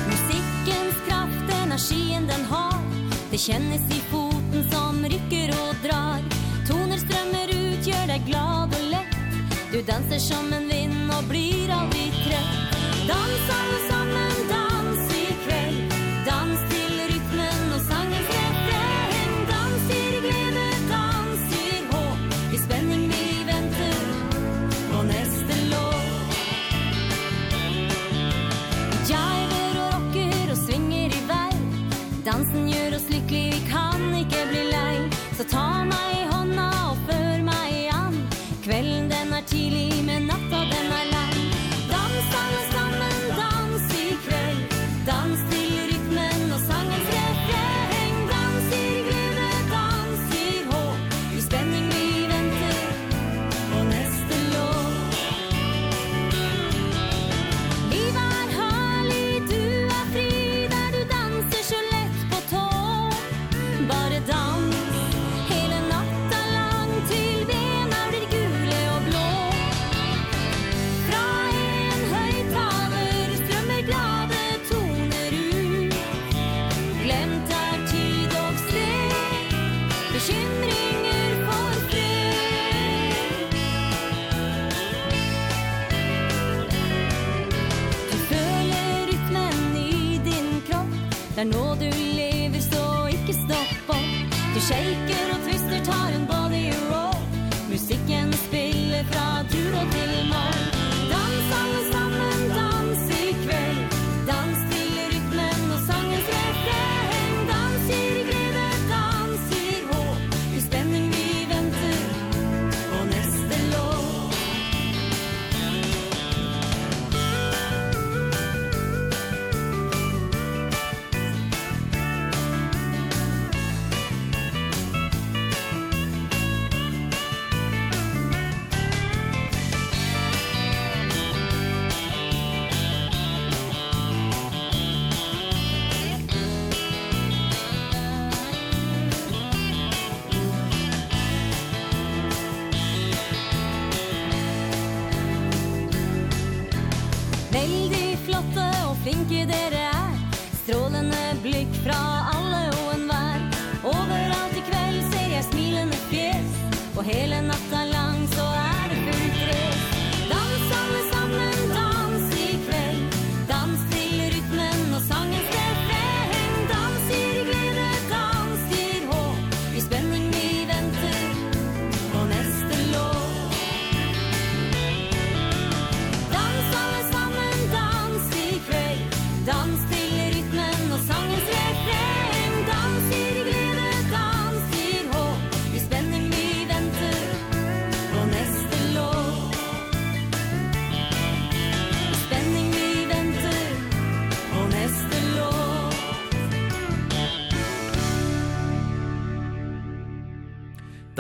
Musikkens kraft, energien den har, det kjennes i rycker och drar. Toner strömmer ut, gör dig glad och lätt Du dansar som en vind och blir aldrig trött Dansa och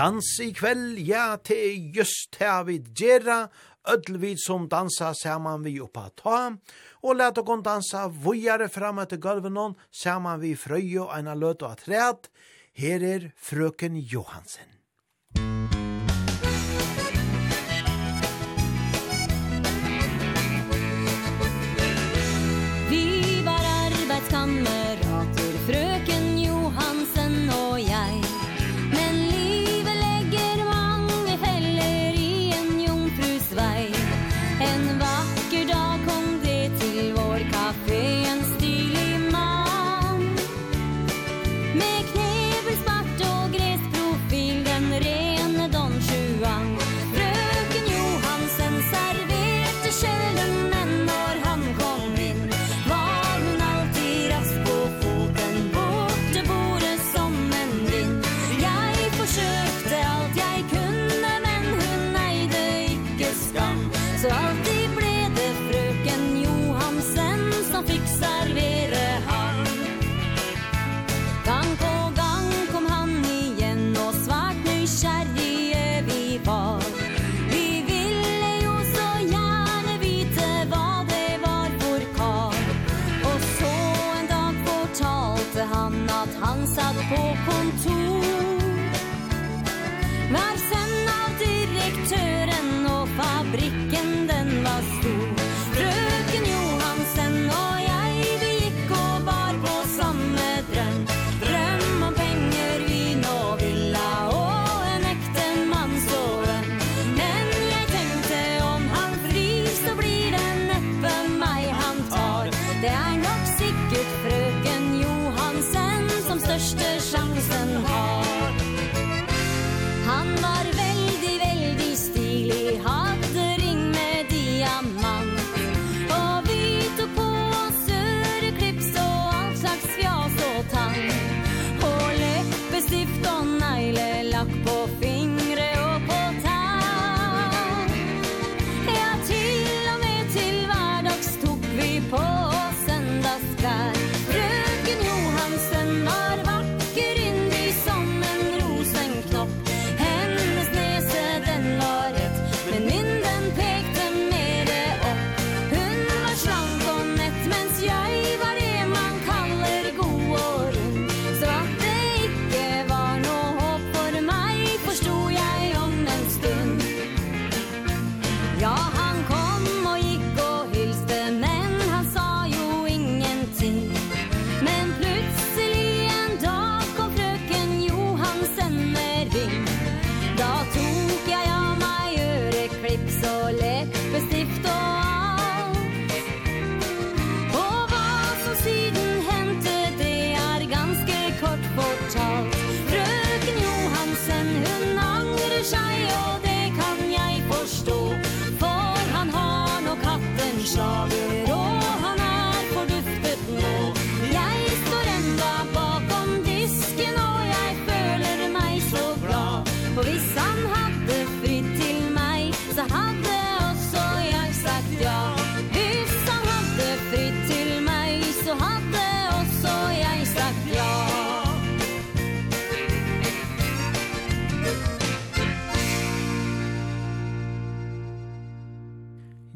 dans i kveld, ja, te just her vi gjerra, ödlvid som dansa saman vi oppa ta, og let kon dansa vujare fram etter gulvenon, saman vi frøy og eina løt og atræt. Her er frøken Johansen. Vi var arbeidskammer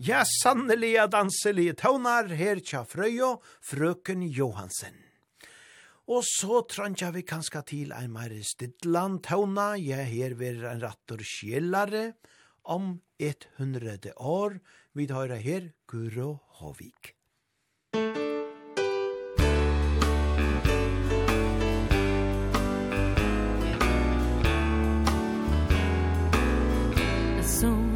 Ja, sannelige danselige tøvnar her tja frøyo, frøken Johansen. Og så trantja vi kanska til ein meir stidland tøvna, ja, her ver ein rattor kjellare, om 100 år, vi tar her Guro Håvik. song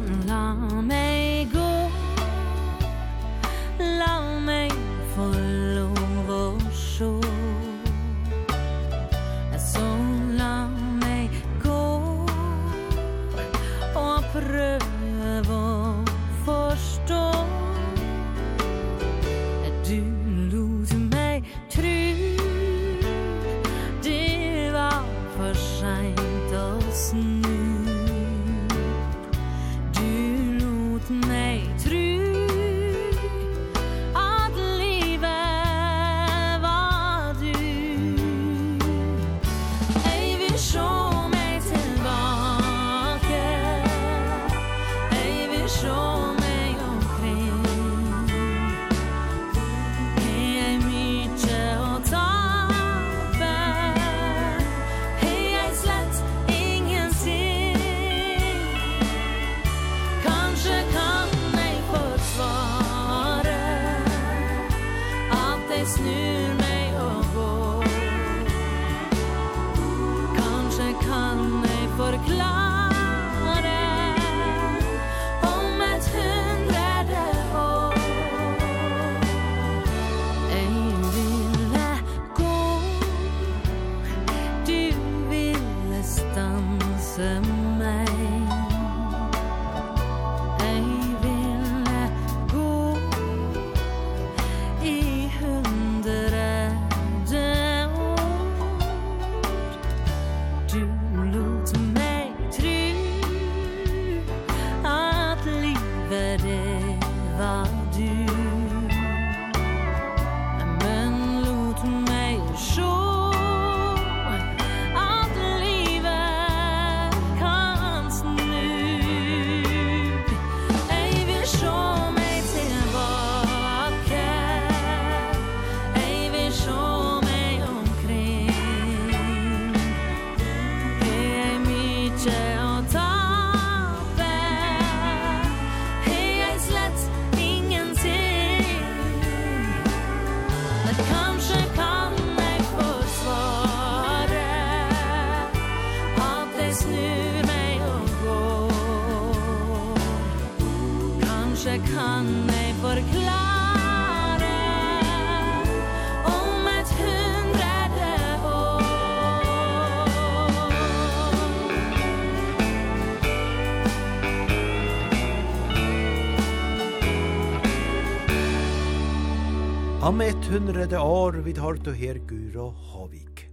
hundrede år vi tar til her Guro Håvik.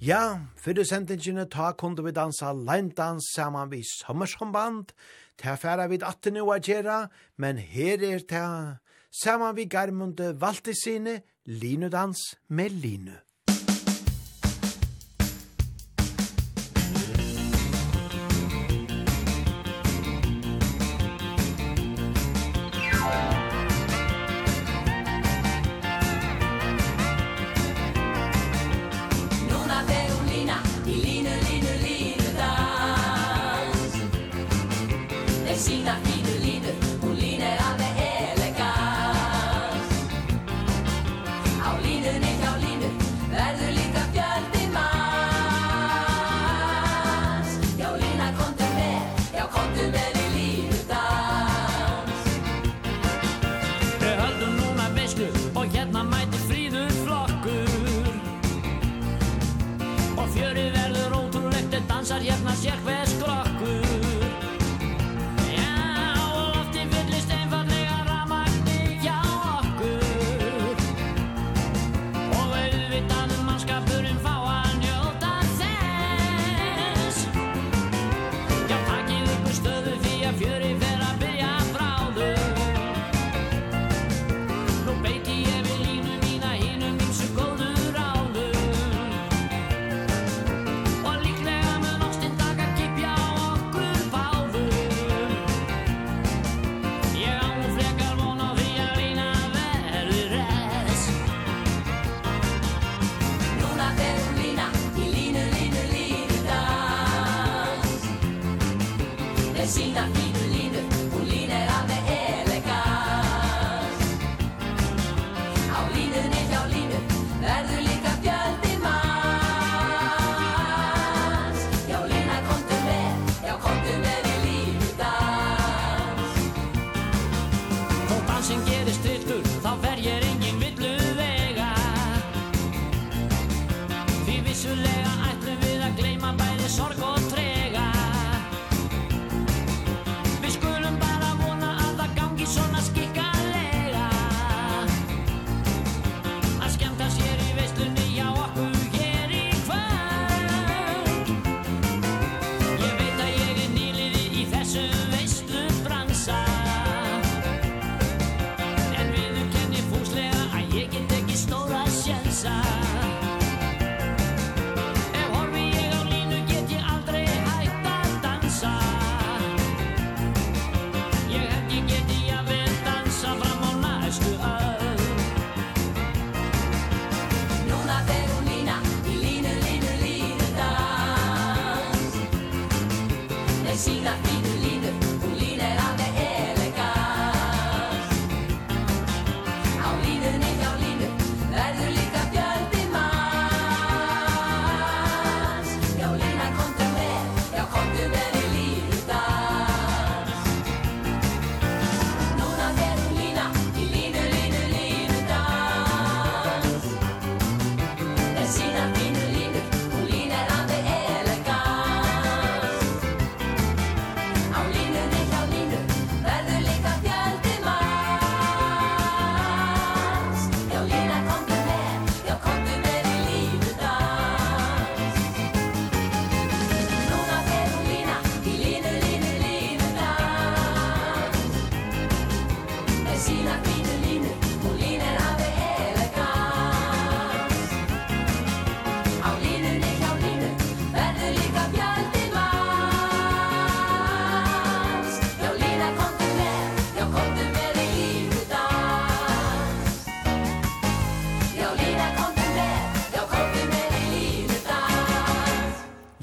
Ja, fyrir sendingene ta kunde vi dansa leindans saman vi sommersomband, ta færa vid attene og agera, men her er ta saman vi garmunde valtisine, linudans med linu.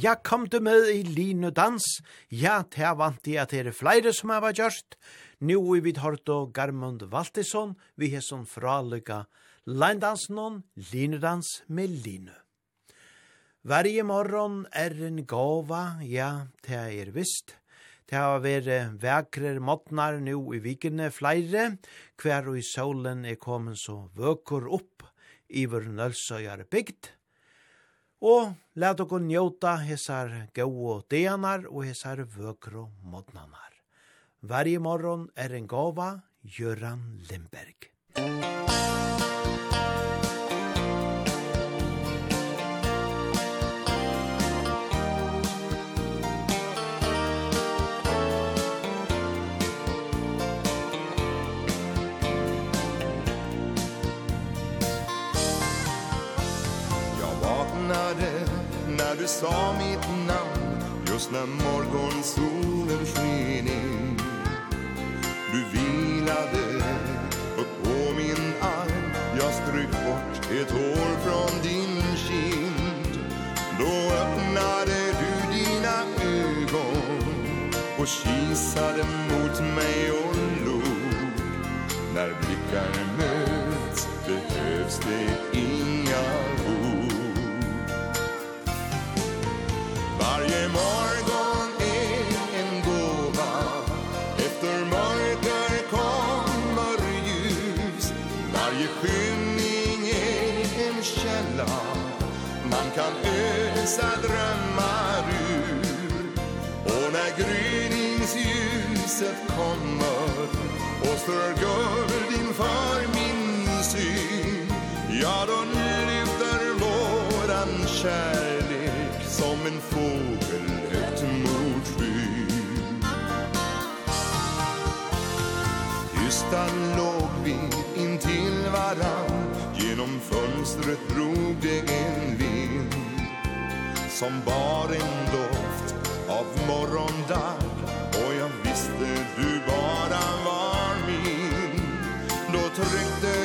ja, kom du med i lin dans, ja, te vant i at det er flere som har vært gjørst, Nå er vi hørt og Garmund Valtisson, vi har som fralykka leindansen og linedans med line. Varje morgon er en gåva, ja, det er visst, Det har vært vekre måttnar nå i vikene flere, hver og i solen er kommet så vøker opp i vår nølsøyare bygd. Og Lät och njóta hesar gau deanar og hesar vøkro modnanar. Varje morgon er en gåva Göran Lindberg. när du sa mitt namn Just när morgonsolen sken in. Du vilade upp på min arm Jag stryk bort ett hår från din kind. Då öppnade du dina ögon Och kisade mot mig och log. När blickar möts behövs det ljusa drömmar ur. Och när gryningsljuset kommer Och strör guld inför min syn Ja, då lyfter våran kärlek Som en fågel högt mot skyn. Tysta låg vi intill varann Genom fönstret drog det en vind som bar en doft av morgondag. Och jag visste du bara var min. Då tryckte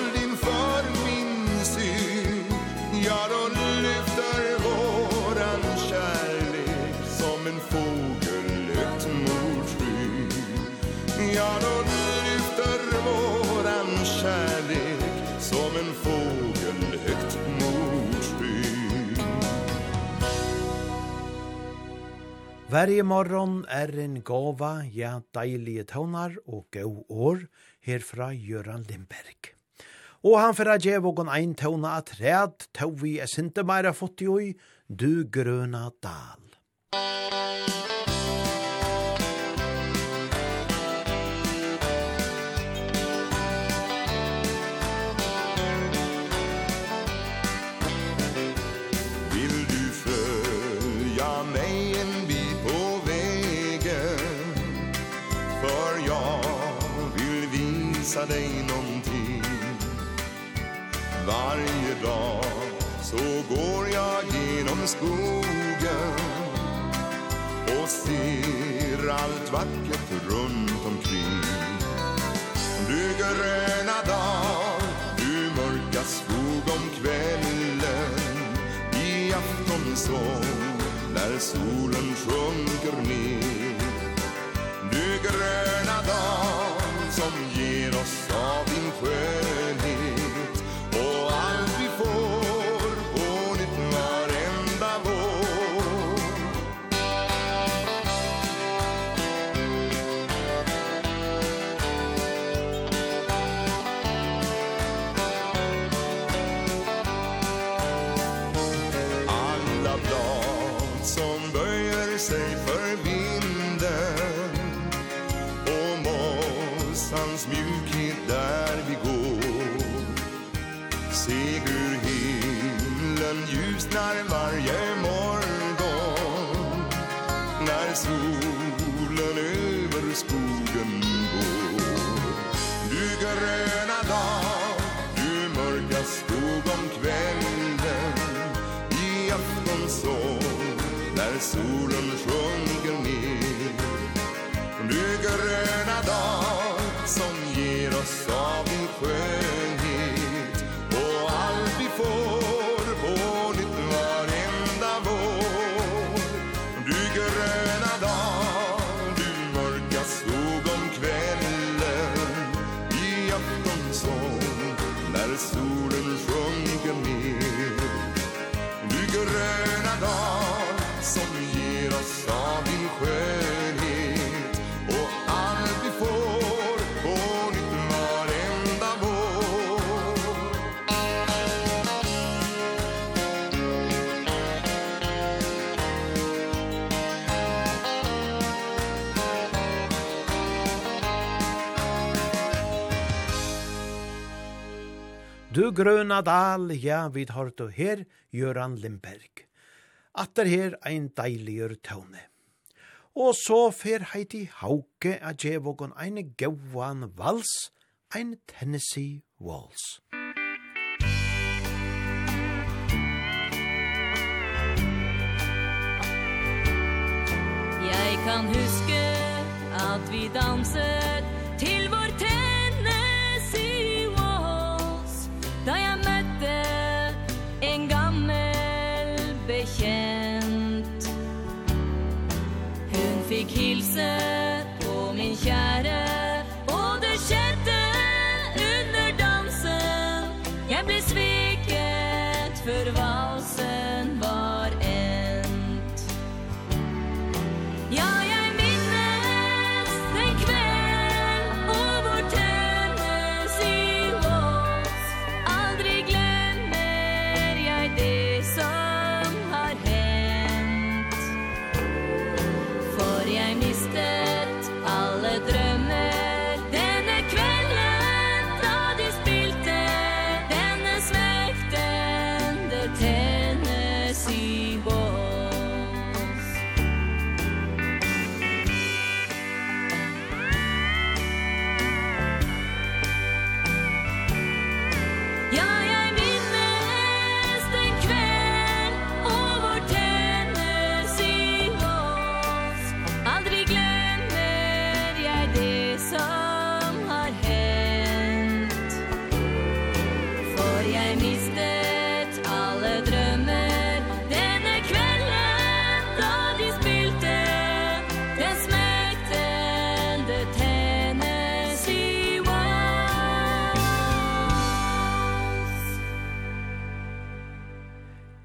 Varje morgon er en gåva, ja, deilige tånar og gau år, herfra Göran Lindberg. Og han fyrra djev og ein tåna at ræd, tå vi er sinte meira fått i du grøna dal. Vill du följa mig visa dig någonting Varje dag så går jag genom skogen Och ser allt vackert runt omkring. Du gröna dag, du mörka skog om kvällen. I aftonsång när solen sjunker ner. Du gröna dag som oss av din sjö vaknar varje grøna dal, ja, vi hårdu her, Göran Lindberg. Atter her ein deiligur tåne. Og så fer heiti hauke a djevågon ein gauan vals, ein Tennessee Waltz. Jeg kan huske at vi danset Da jeg møtte en gammel bekjent. Hun fikk hilsen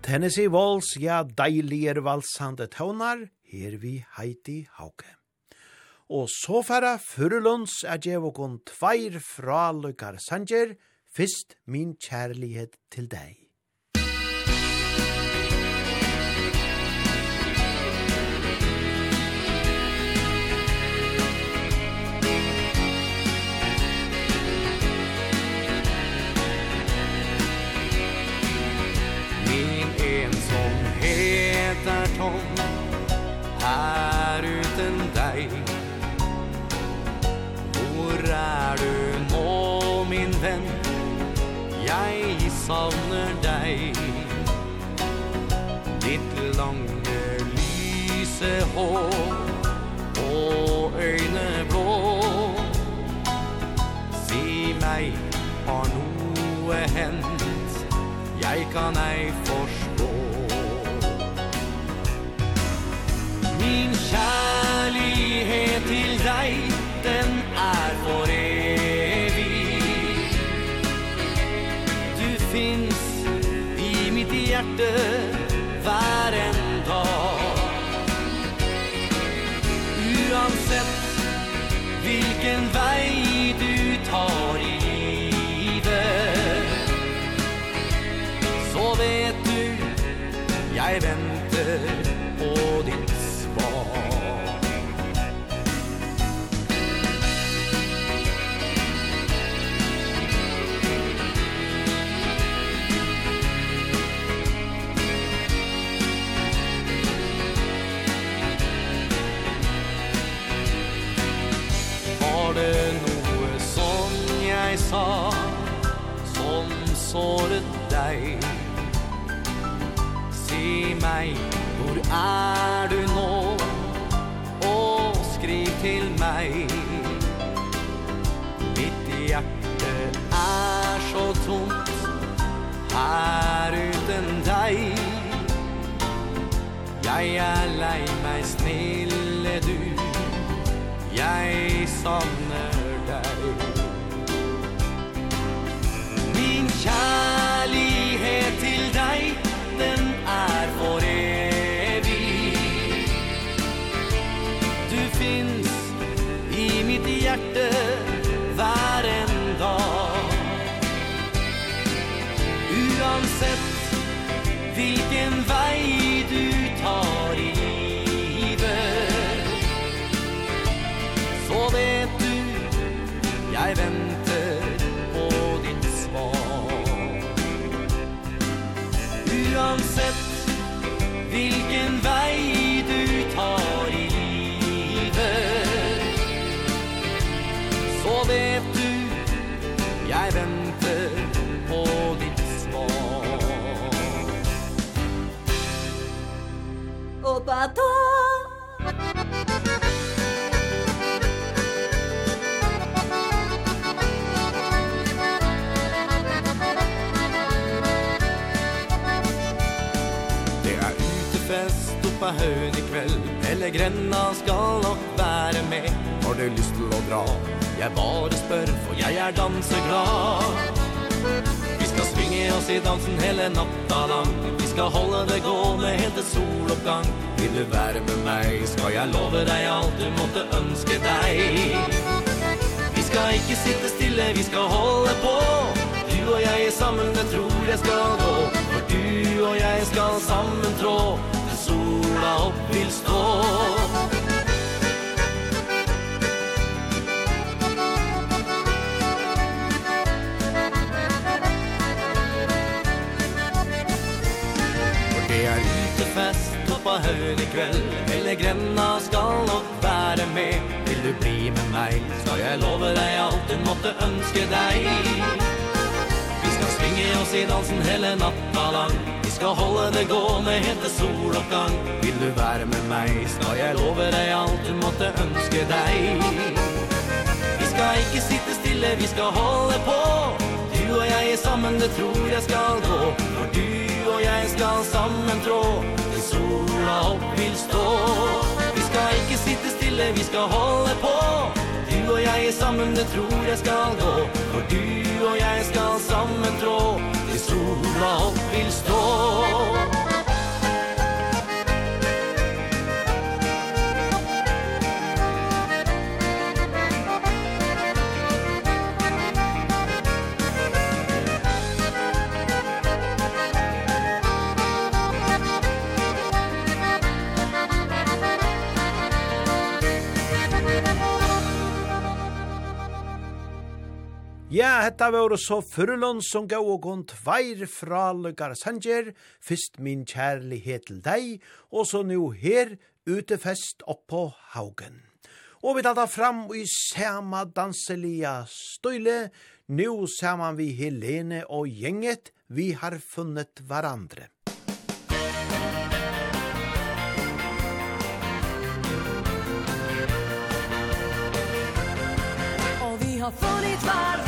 Tennessee Walls, ja, deilige valsande tøvnar, her vi Heidi Hauke. Og så færa Furulunds er djevokon tveir fra Lukar Sanger, fyrst min kjærlighet til deg. savner deg. Ditt lange lyse hår Og øyne blå. Si meg, har noe hent Jeg kan ei Jeg er lei meg, snille du. Jeg savner deg. Min kjære bato Det er utefest oppa høyden i kveld. Hele grenna skal nok være med. Har du lyst til å dra? Jeg bare spør, for jeg er danseglad. Vi skal svinge oss i dansen hele natta lang skal holde det gående helt til soloppgang Vil du være med meg, skal jeg love deg alt du måtte ønske deg Vi skal ikke sitte stille, vi skal holde på. Du og jeg sammen, det tror jeg skal gå. For du og jeg skal sammen trå Til sola opp vil stå. på høyre kveld. Hele grenna skal nok være med. Vil du bli med meg Skal jeg love deg alt du måtte ønske deg. Vi skal svinge oss i dansen hele natta lang. Vi skal holde det gående helt til soloppgang Vil du være med meg Skal jeg love deg alt du måtte ønske deg. Vi skal ikke sitte stille Vi skal holde på. Du og jeg er sammen, det tror jeg skal gå. For du og jeg skal sammen trå sola opp vil stå. Vi skal ikke sitte stille, vi skal holde på. Du og jeg er sammen, det tror jeg skal gå. For du og jeg skal sammen trå. Til sola opp vil stå. Ja, hetta var så fyrlund som gav og gond tveir fra lukkar sanger, fyrst min kjærlighet til deg, og så nu her, utefest oppå haugen. Og vi talar fram i sama danselia støyle, nu saman vi Helene og gjenget, vi har funnet hverandre. Og vi har funnet hverandre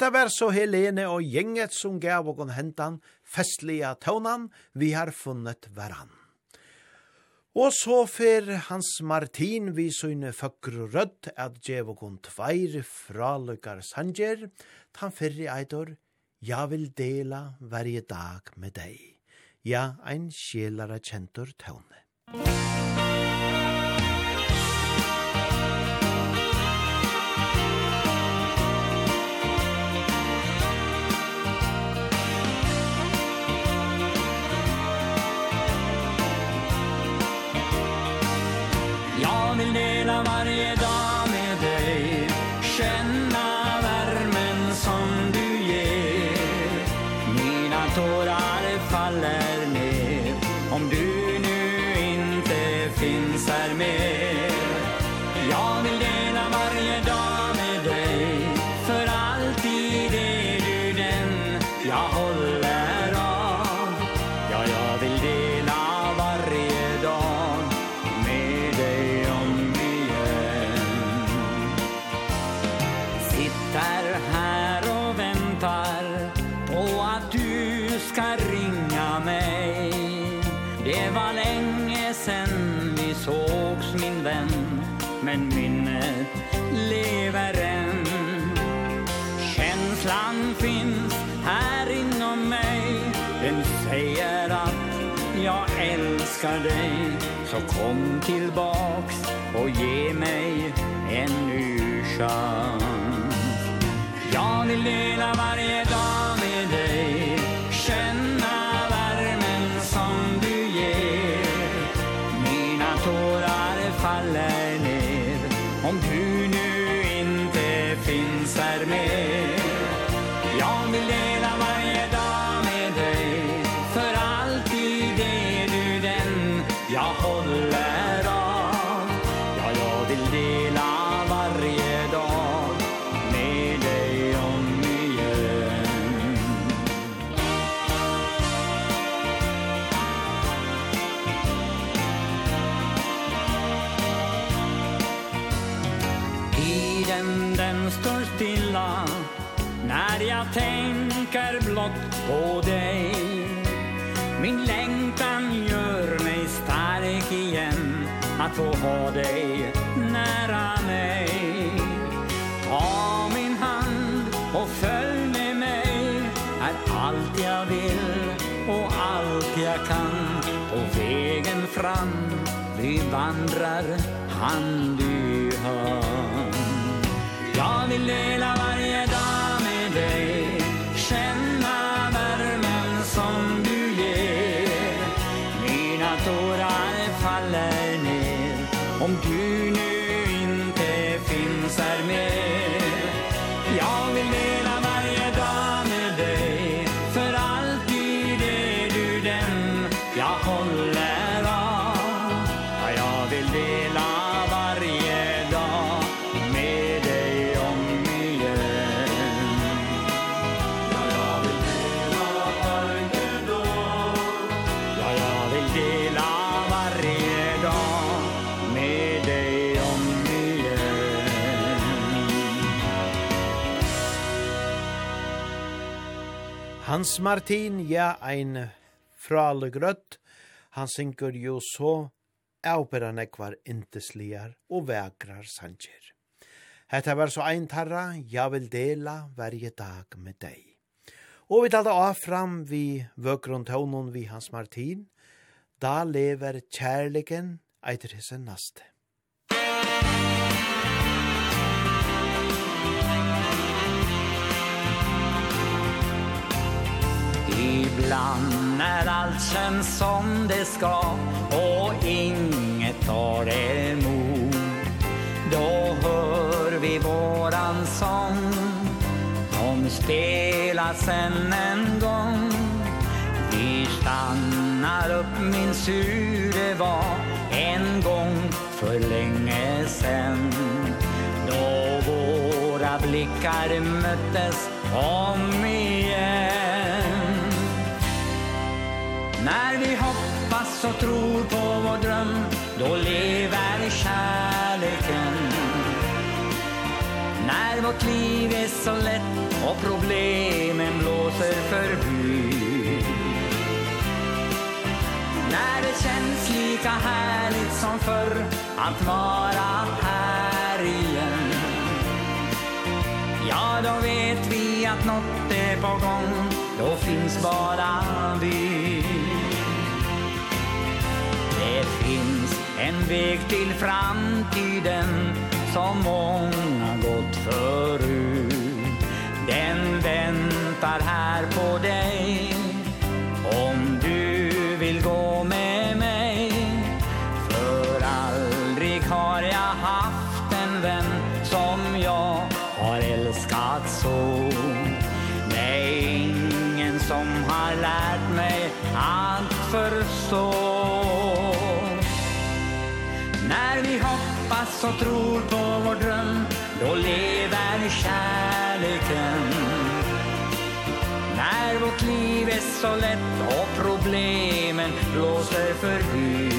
Hetta var så Helene og gjenget som gav og hentan festliga tøvnan vi har funnet varann. Og så fer Hans Martin vi søgne føkker rødt at djev og tveir fra sanger, tan ferri eitor, «Ja vil dela verje dag med deg». Ja, ein sjelare kjentur tøvne. Musikk älskar dig. tänker blott på dig. Min längtan gör mig stark igen. Att få ha dig nära mig. Ta min hand och följ med mig. Är allt jag vill och allt jag kan. På vägen fram vi vandrar hand i hand. Jag vill dela Hans Martin, ja, ein fralig rødt, han synker jo så avberan ekvar intesligar og vegrar sanger. Hetta var så ein tarra, ja vil dela verje dag med deg. Og vi talte av fram vi vøkron tånen vi Hans Martin, da lever kjærligen eitir hisse naste. Musikk Ibland när allt känns som det ska Och inget tar emot. Då hör vi våran sång. Som spelas än en gång. Vi stannar upp, min hur det var En gång för länge sen. Då våra blickar möttes om igen När vi hoppas och tror på vår dröm Då lever kärleken. När vårt liv är så lätt Och problemen blåser förbi. När det känns lika härligt som förr Att vara här igen. Ja, då vet vi att något är på gång. Då finns bara vi. Det finns en väg till framtiden Som många gått förut. Den väntar här på dig. Om du vill gå med mig. För aldrig har jag haft en vän Som jag har älskat så. Nej, ingen som har lärt mig att förstå. som tror på vår dröm Då lever kärleken. När vårt liv är så lätt och problemen blåser förbi.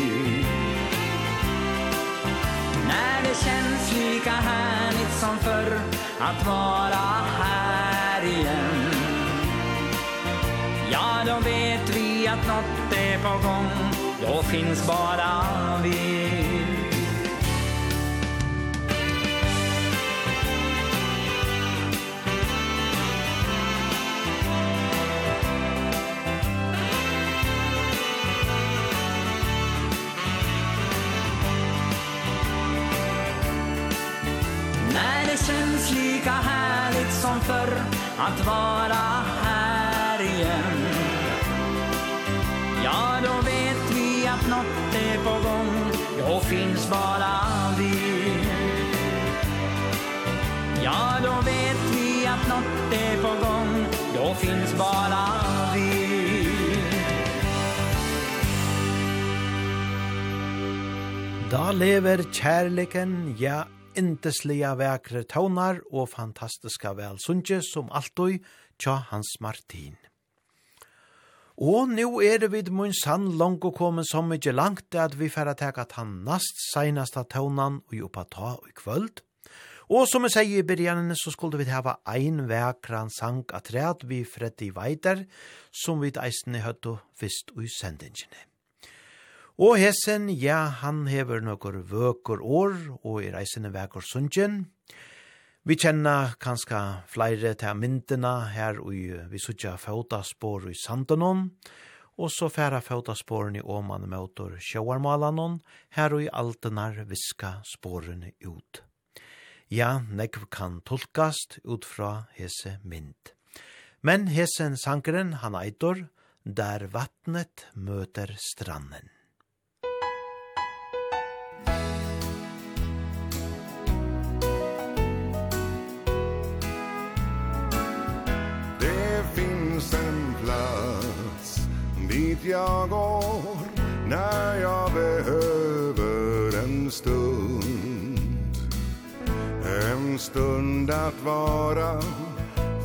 När det känns lika härligt som förr att vara här igen. Ja, då vet vi att något är på gång. Då finns bara vi. det känns lika härligt som förr att vara här igen. Ja, då vet vi att något är på gång Då finns bara vi. Ja, då vet vi att något är på gång Då finns bara vi. Da lever kjærliken, ja, inteslige vekre tånar og fantastiska velsunge som alltid tja Hans Martin. Og nu er det vid mun sann langt og kommet så mykje langt at vi færa teka tann nast seinasta tånan og jobba ta i kvöld. Og som jeg sier i begynnelsen så skulle vi hava ein vekran sang at vi Freddy Weider som vi eisne i høtto fyrst ui sendingene. Og hesen, ja, han hever nokkur vøkur år, og i reisende vekur sundjen. Vi kjenner kanskje flere til myndene her, og vi sutja fautaspår i sandanon, og så færa fautasporen i åman møter sjåarmalanon, her og i altenar viska sporene ut. Ja, nekv kan tolkast ut fra hese mynd. Men hesen sankeren, han eitor, der vattnet møter stranden. dit jag går när jag behöver en stund. En stund att vara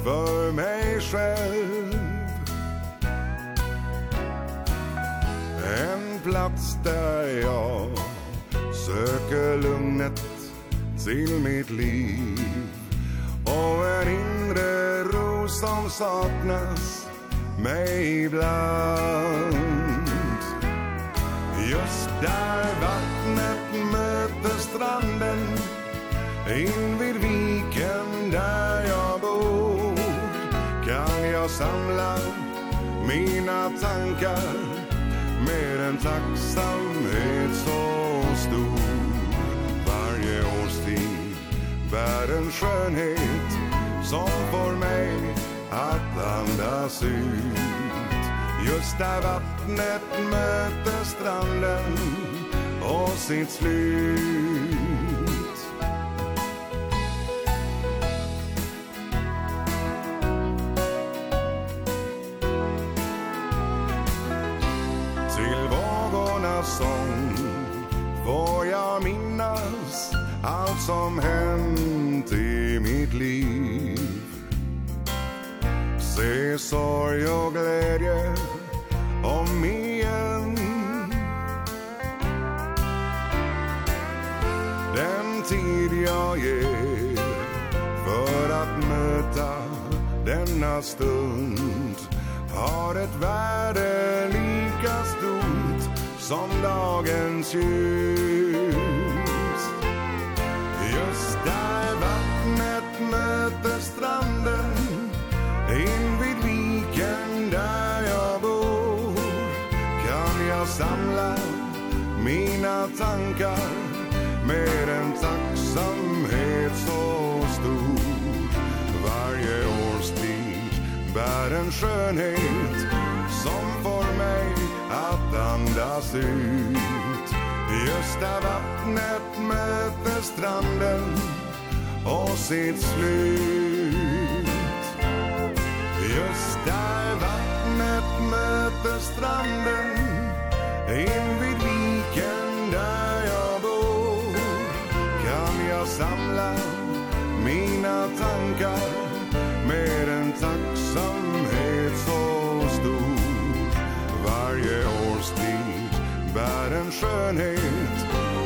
för mig själv. En plats där jag söker lugnet till mitt liv. Och en inre ro som saknas mig ibland Just där vattnet möter stranden Invid viken där jag bor Kan jag samla mina tankar Med en tacksamhet så stor. Varje årstid bär en skönhet Som får mig att andas ut. Just där vattnet möter stranden och sitt slut. Till vågornas sång får jag minnas allt som hänt i mitt liv. Se sorg och glädje om igen. Den tid jag ger för att möta denna stund har ett värde lika stort som dagens ljus. Just där vattnet möter stranden samlar mina tankar Med en tacksamhet så stor. Varje årstid bär en skönhet Som får mig att andas ut. Gösta vattnet möter stranden Och sitt slut. Gösta vattnet möter stranden In vid viken där jag bor Kan jag samla mina tankar Med en tacksamhet så stor. Varje årstid bär en skönhet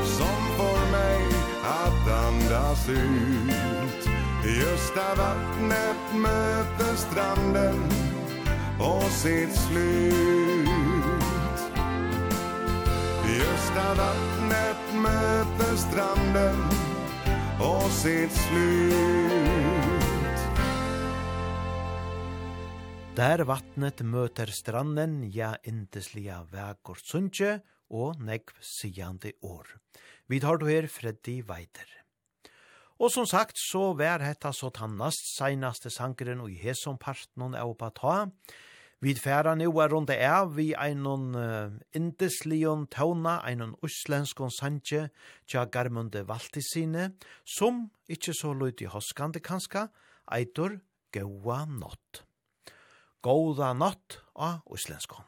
Som får mig att andas ut. Gösta vattnet möter stranden Och sitt slut. Vid östra vattnet möter stranden och sitt slut Där vattnet möter stranden, ja intesliga vägor sunnje og nekv sigande år. Vi tar du her Freddy Weider. Og som sagt, så vær hetta så tannast seinaste sankeren og i hesom partnon av på ta, Vi færa nu er rundt av vi einon uh, indeslion tauna, einon uslenskon sanje, tja garmunde valtisine, som ikkje så løyt i hoskande kanska, eitur gaua nott. Gauda nott av uslenskon.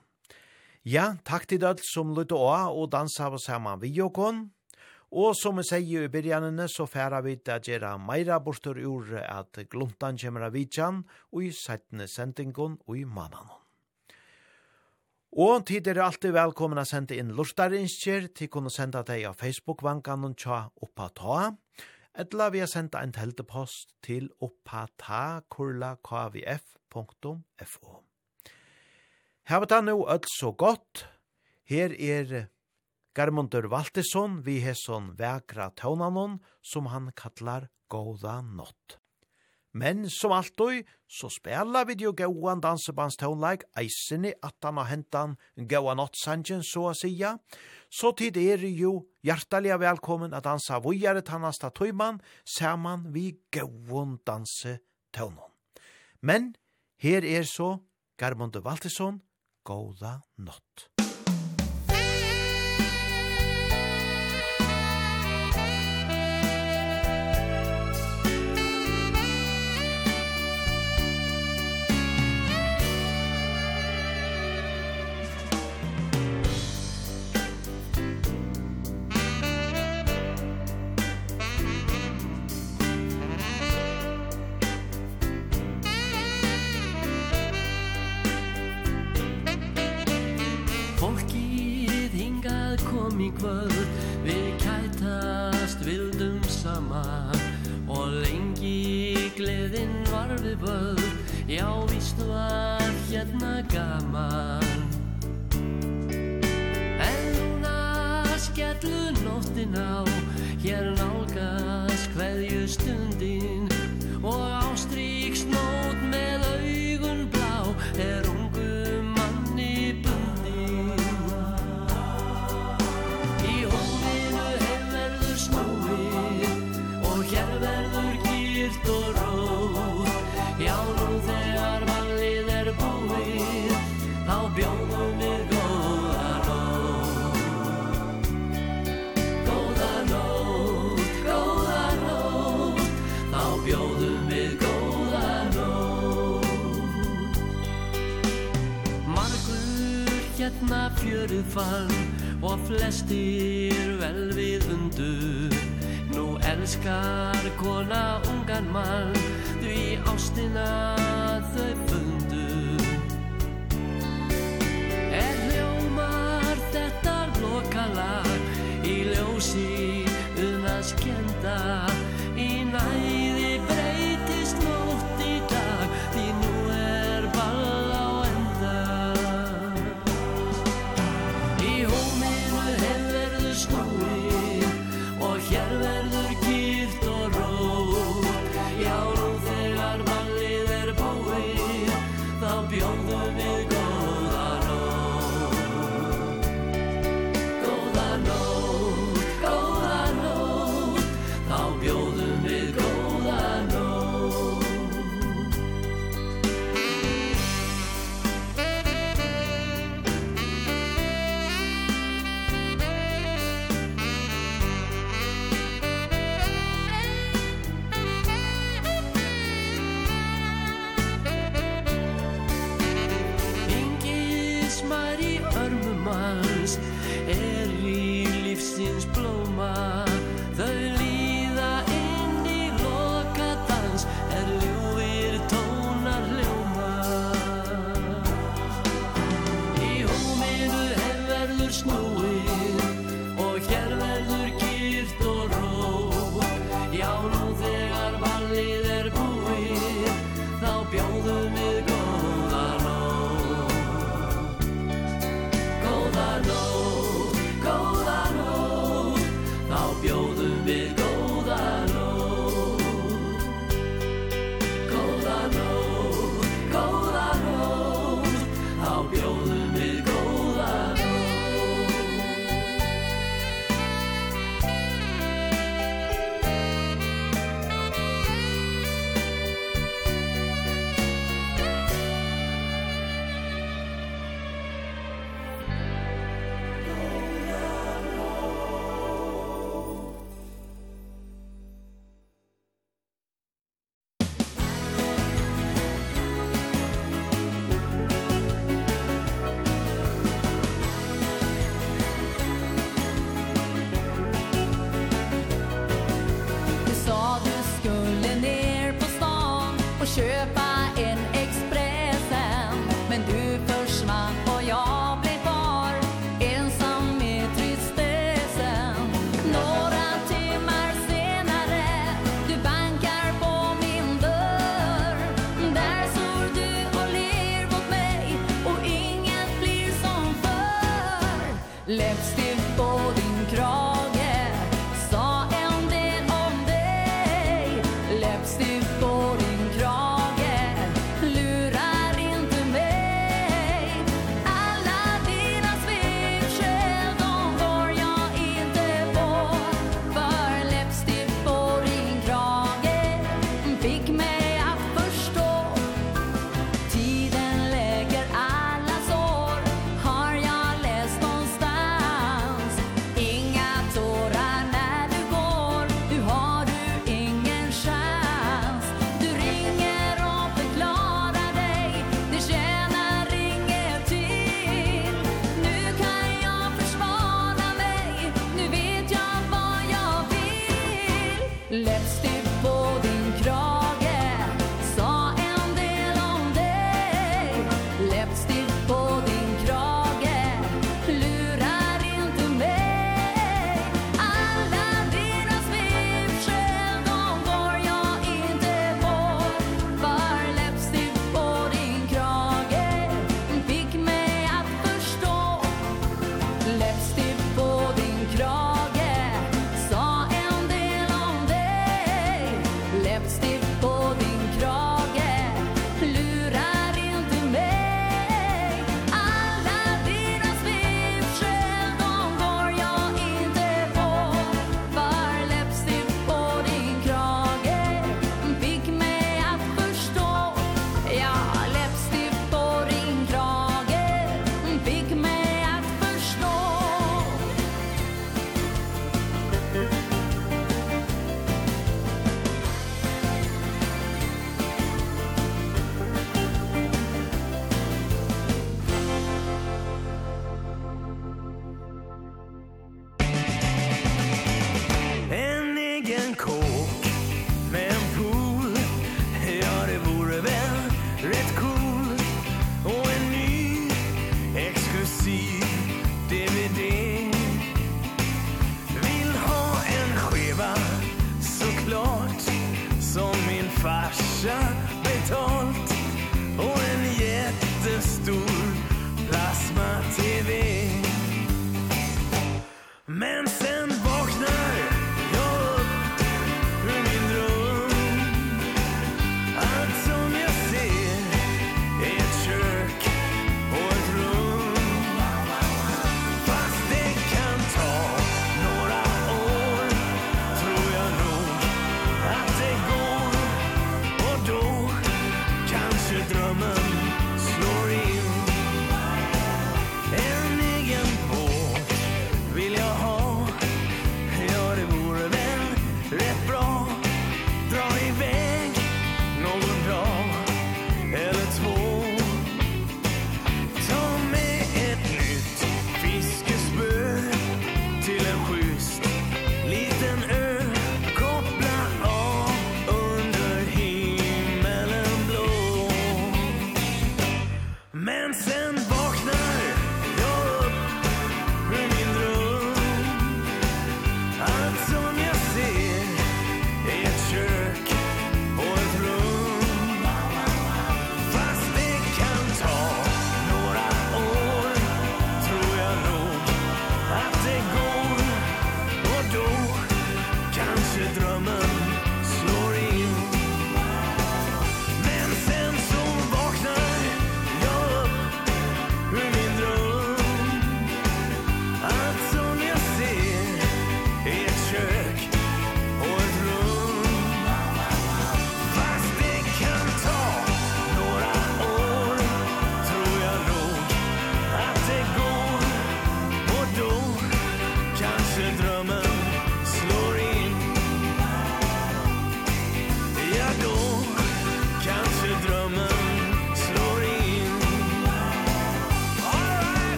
Ja, takk til dødt som løyt av og dansa av saman vi jokon. Og som vi sier i byrjanene, så færa vi til å gjøre meira bortur ur at gluntan kommer av vidjan, og i settene sendingon og i mannen. Og tid er alltid velkommen å sende inn lortarinskjer til kunne senda deg av Facebook-vankan og tja oppa ta, Etla vi har sendt en teltepost til oppa ta kurla kvf.fo. Her var det nå alt så godt. Her er Garmundur Valtesson, vi har sånn vekra tøvnanon, som han kallar Gåda Nått. Men som alltid, så spela vi jo gauan dansebandstånleik eisene at han har hentan gauan åttsangen, så å sija. Så tid er jo hjertelig velkommen at dansa vujare tannasta tøyman, saman vi gauan dansetånen. Men her er så Garmonde Valtesson, Gåla Nott. i kvöld. Vi kajtast vildum saman Og lengi gledin var vi völd. Já, víst var hérna gaman. En núna skellu nóttin á. Hér nálgast hverju stundin gjøre fall Og flestir vel við undu Nú elskar kona ungan mann Því ástina þau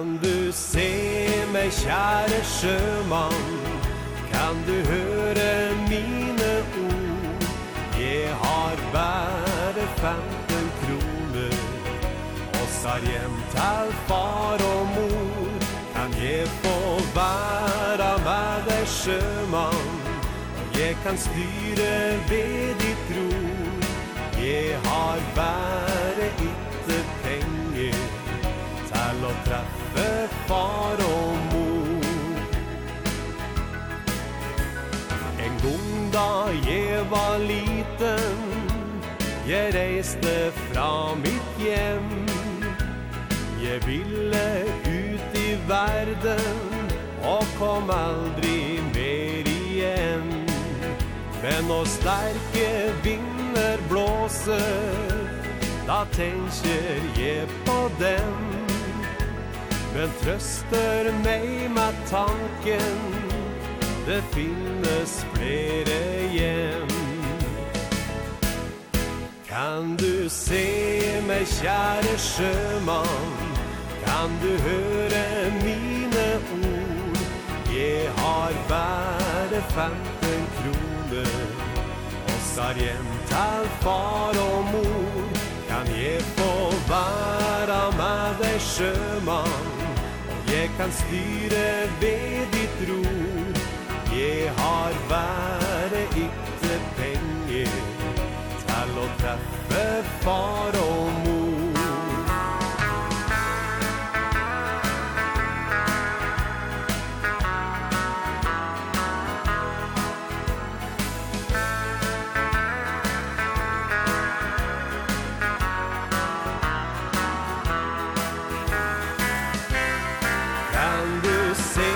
Kan du se meg, kjære sjømann? Kan du høre mine ord? Jeg har bare femten kroner. Og har hjem til far og mor. Kan jeg få være med deg, sjømann? Jeg kan styre ved ditt ro Jeg har bare var liten. Jeg reiste fra mitt hjem. Jeg ville ut i verden Og kom aldri mer igjen. Men når sterke vinder blåser Da tenker jeg på dem. Men trøster meg med tanken Det finnes flere hjem. Kan du se meg, kjære sjømann? Kan du høre mine ord? Jeg har bare 15 kroner. Og sar hjem til far og mor. Kan jeg få være med deg sjømann? Og jeg kan styre ved ditt ror. Jeg har bare far och mor. Kan du se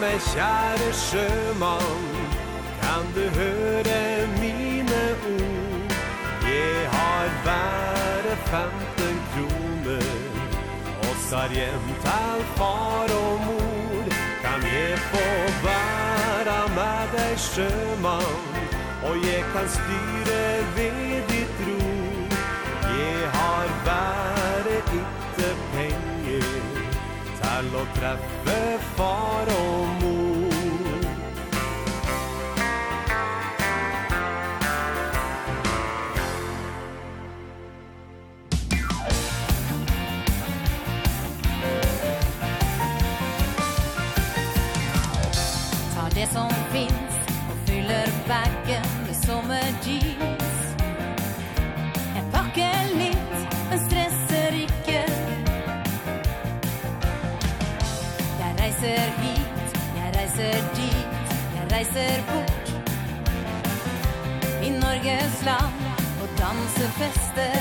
mig, kjære sjømann? bære femten kroner? Oss har gjemt all far og mor Kan jeg få være med deg sjømann? Og jeg kan styre ved ditt ro Jeg har være ikke penger Til å treffe far og mor. reiser bort I Norges land og danser fester.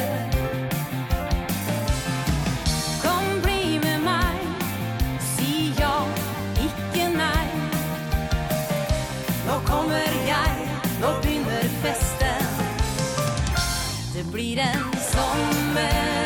Kom bli med meg, si ja, ikke kommer jeg, nå begynner festen. Det blir en sommer.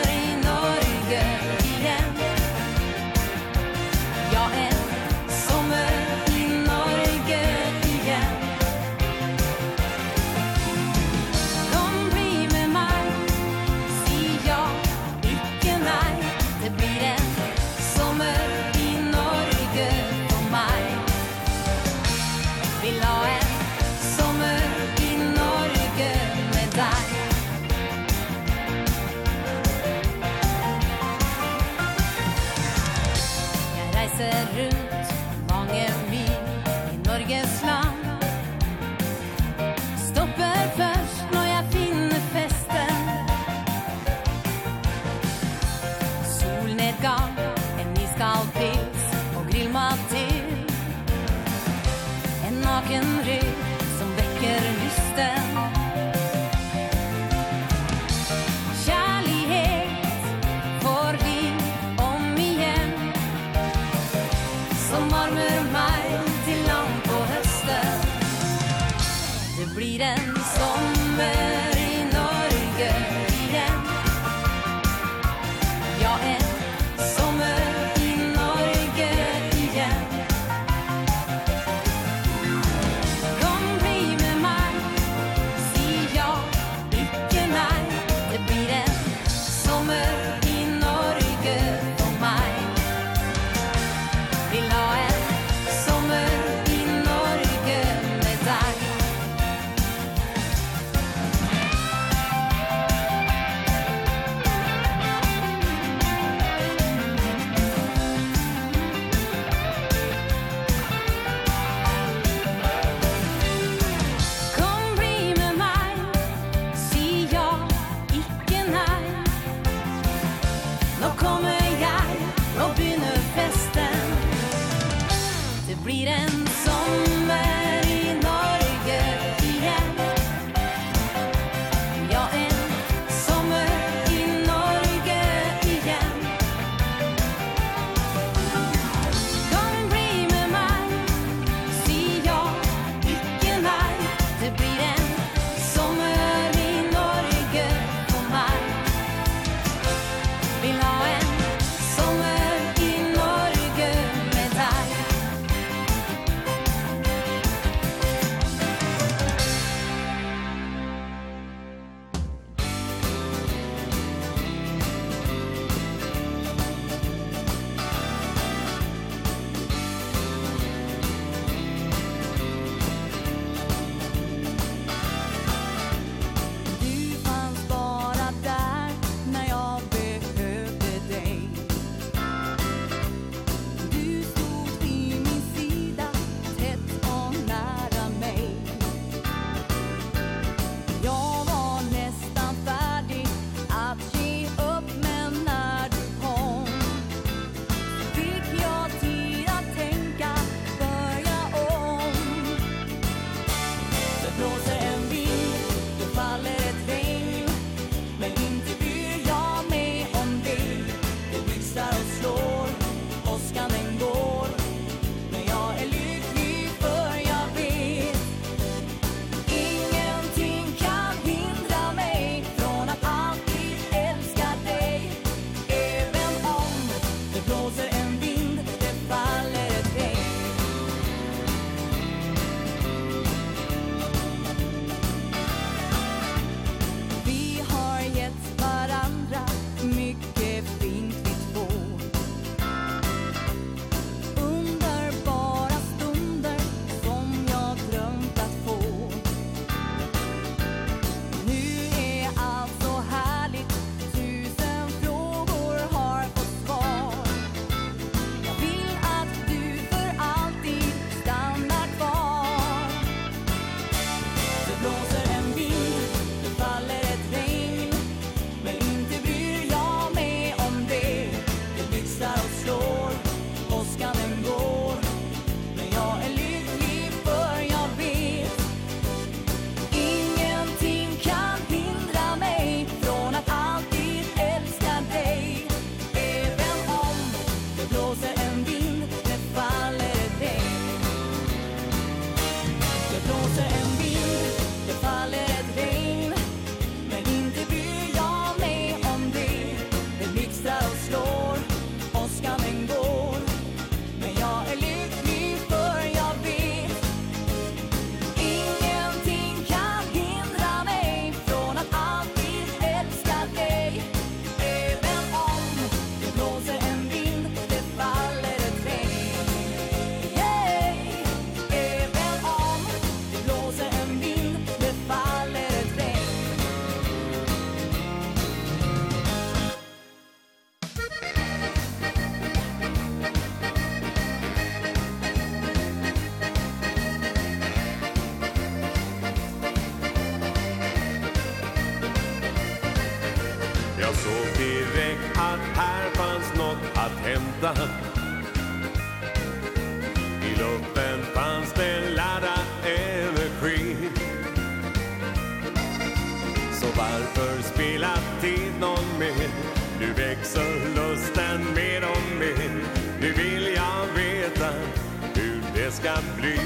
ska bli.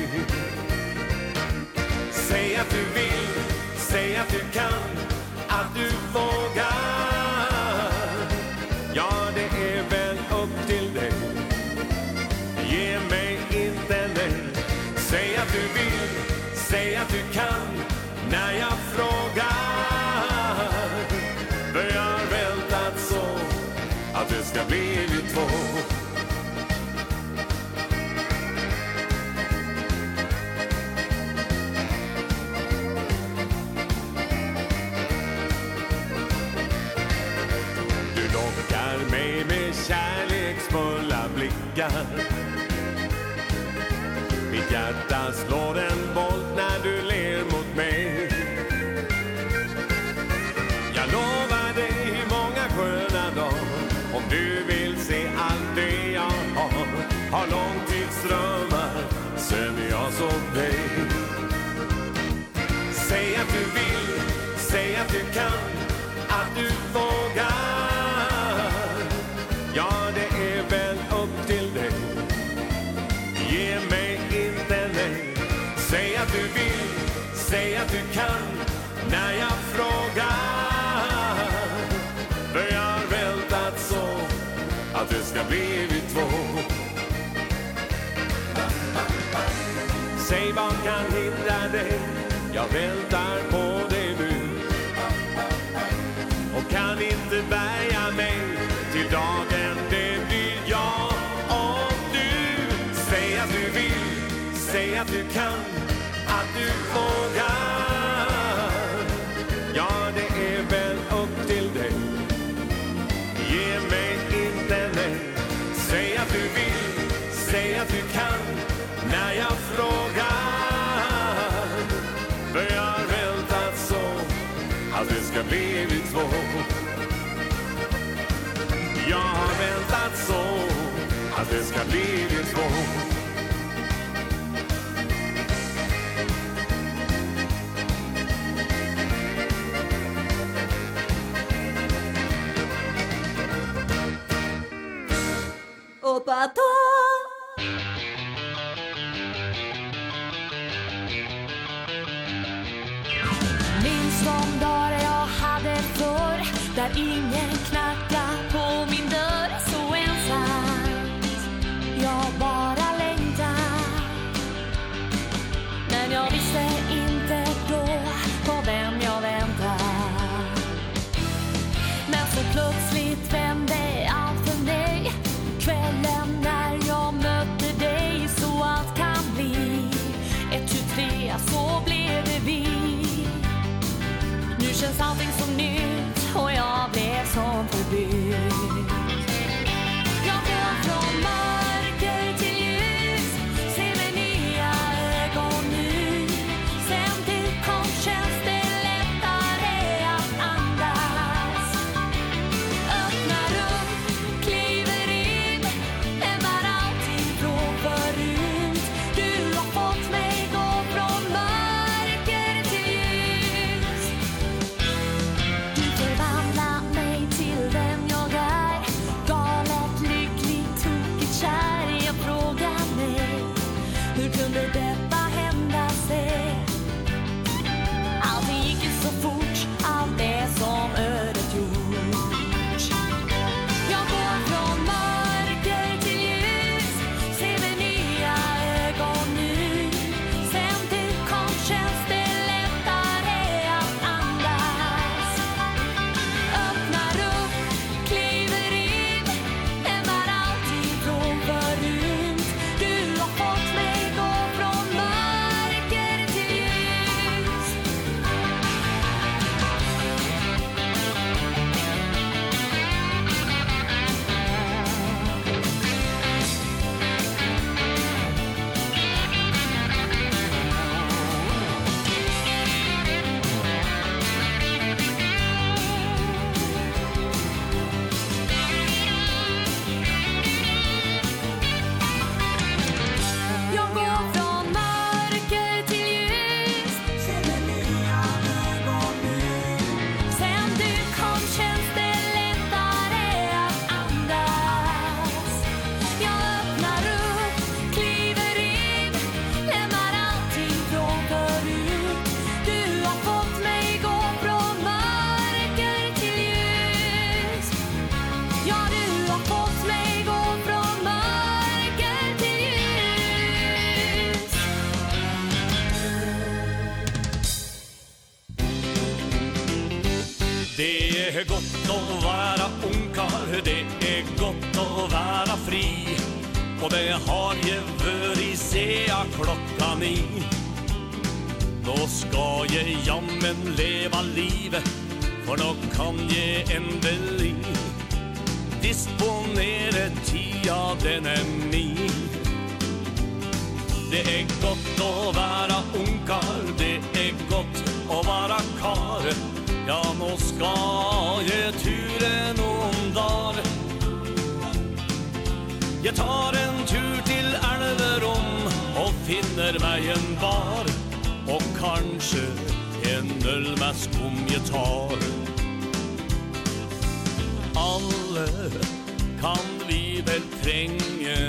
Säg att du vill, säg att du kan Att du vågar. Ja, det är väl upp till dig. Ge mig inte nej Säg att du vill, säg att du kan När jag frågar. För jag har väntat så Att det ska bli vi två. ryggar Mitt hjärta slår en volt när du ler mot mig. Jag lovar dig många sköna dagar. Om du vill se allt det jag har Har långtidsdrömmar Sömmer jag som dig. Säg att du vill Säg att du kan Att du vågar. du vill Säg att du kan När jag frågar. För jag har väntat så Att det ska bli vi två. Säg vad kan hindra dig? Jag väntar på dig nu. Och kan inte bärga mig Till dagen. du frågar. Ja, det är väl upp till dig. Ge mig inte nej. Säg att du vill, säg att du kan När jag frågar. För jag har väntat så Att det ska bli vi två Jag har väntat så Att det ska bli vi två bato Minns de dagar jag hade förr Där ingen be Og det har jeg vør i sea klokka ni. Nå skal jeg jammen leva livet For nå kan jeg endelig Disponere tida den er min Det er godt å være ungkar Det er godt å være kar. Ja, nå skal jeg ture noen dager Jeg tar en tur til elverom Og finner meg en bar Og kanskje en ølmask om jeg tar. Alle kan vi vel trenge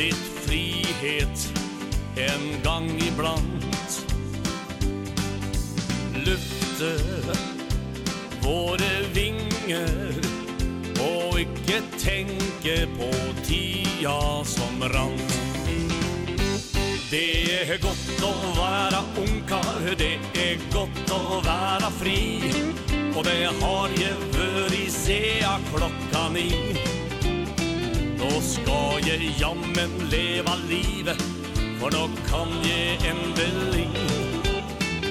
Litt frihet en gang iblant. Lufte våre vinger ikke tenke på tida som rant. Det er godt å være ungkar, det er godt å være fri. Og det har jeg vært i sea klokka ni. Nå skal jeg jammen leva livet, for nå kan jeg endelig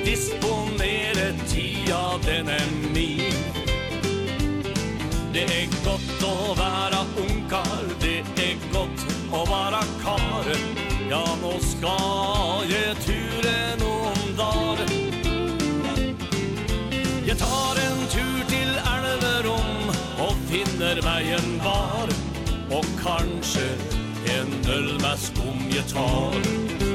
Disponere tida, den er min. Det är gott att vara ungkar Det är gott att vara kar. Ja, nå ska jag ture noen dar Jeg tar en tur til Älverom Og finner meg en bar. Og kanskje en øl med skum jeg tar.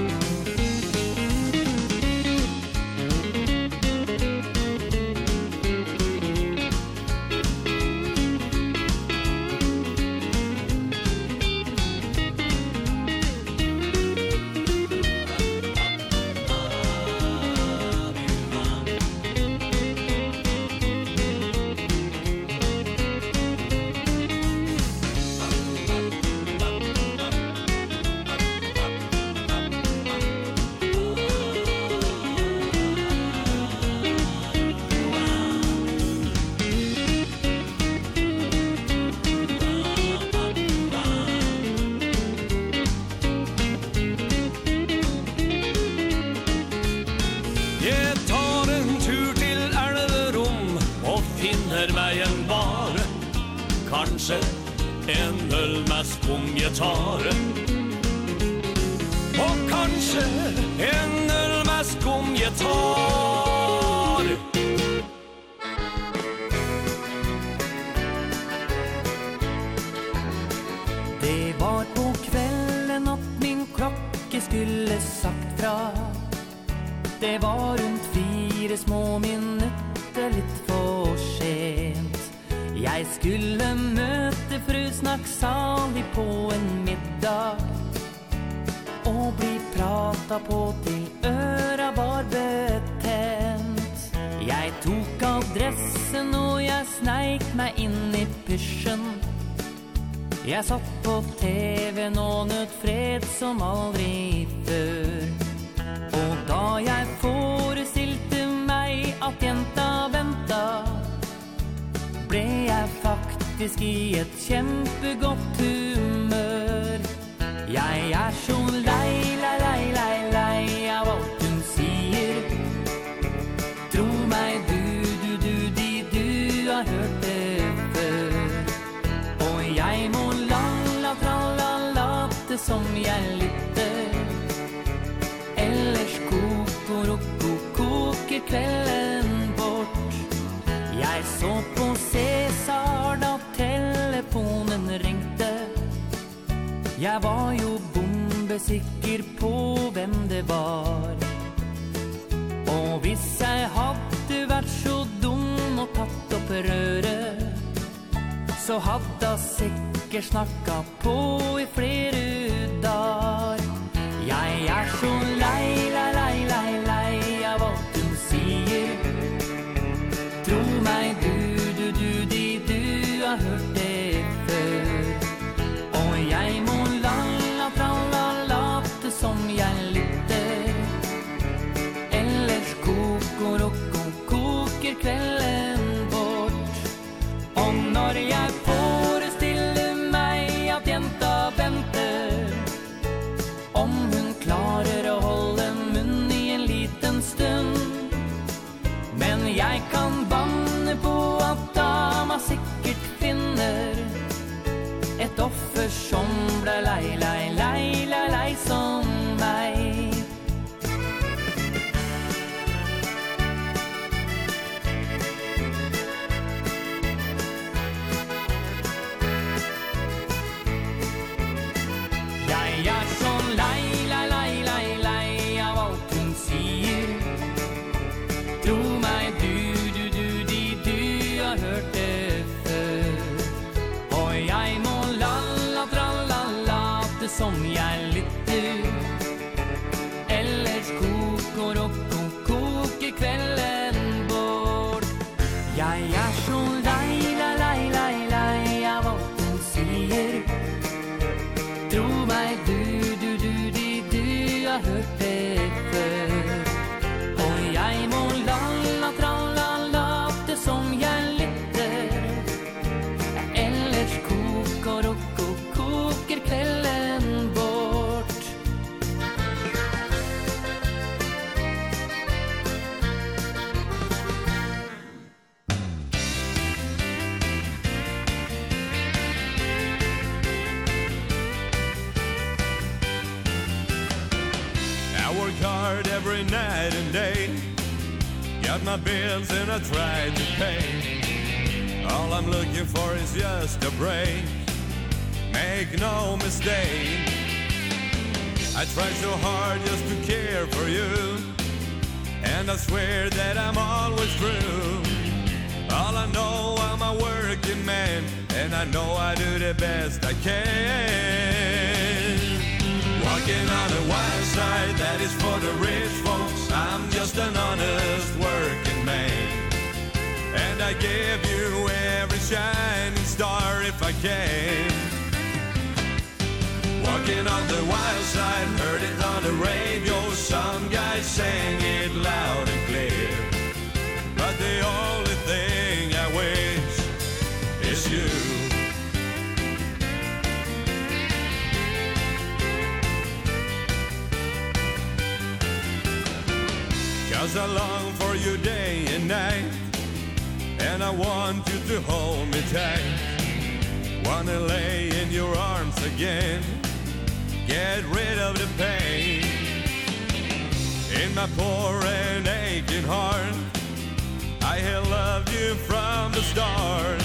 I tried to you day and night And I want you to hold me tight. Wanna lay in your arms again Get rid of the pain. In my poor and aching heart I have loved you from the start.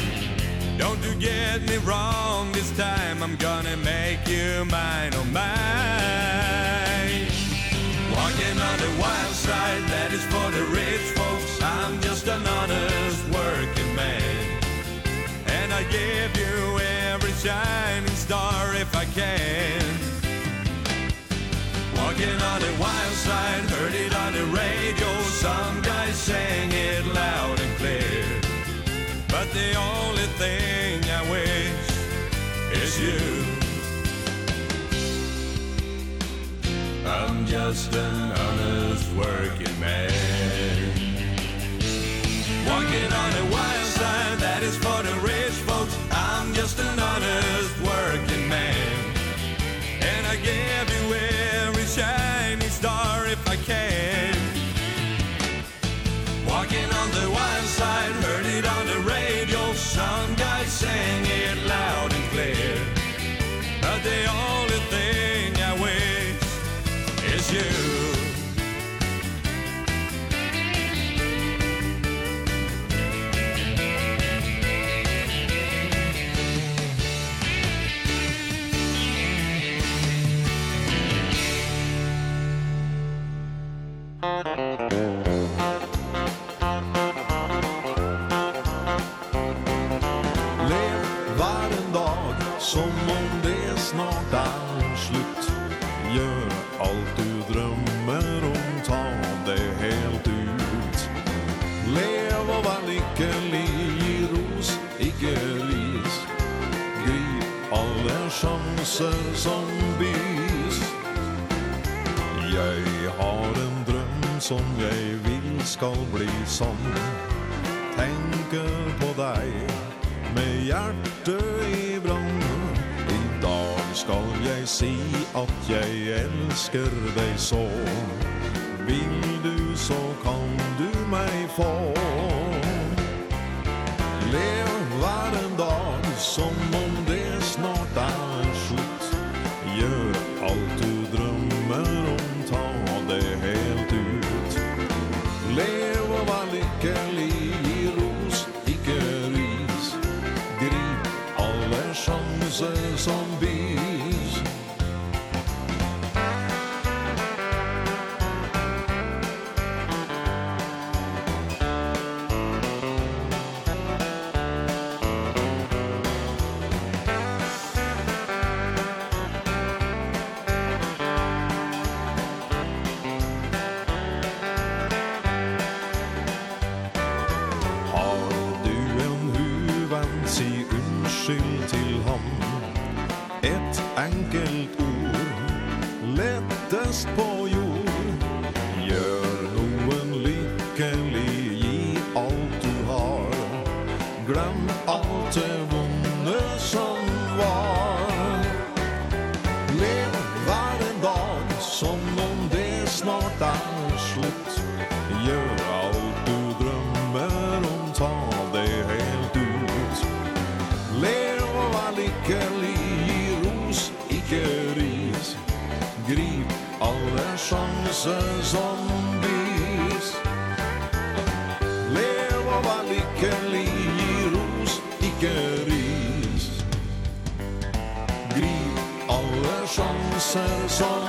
Don't you get me wrong this time I'm gonna make you mine, oh mine. Walking on the wild side That is for the rich folks. I'm just an honest working man. And I give you every shining star if I can. Walking on the wild side Heard it on the radio. Some guys sang it loud and clear. But the only thing I wish Is you. I'm just an honest working man. Walking on a wild side that is for the danser som bys Jeg har en drøm som jeg vil skal bli sann Tenke på deg med hjertet i brann I dag skal jeg si at jeg elsker deg så. Vil du så kan du meg få. Lev hver en dag som enkelt ord. Lettest på jord tusen zombies. Lev og var lykkelig i ros, ikke ris. Grip alle sjanser som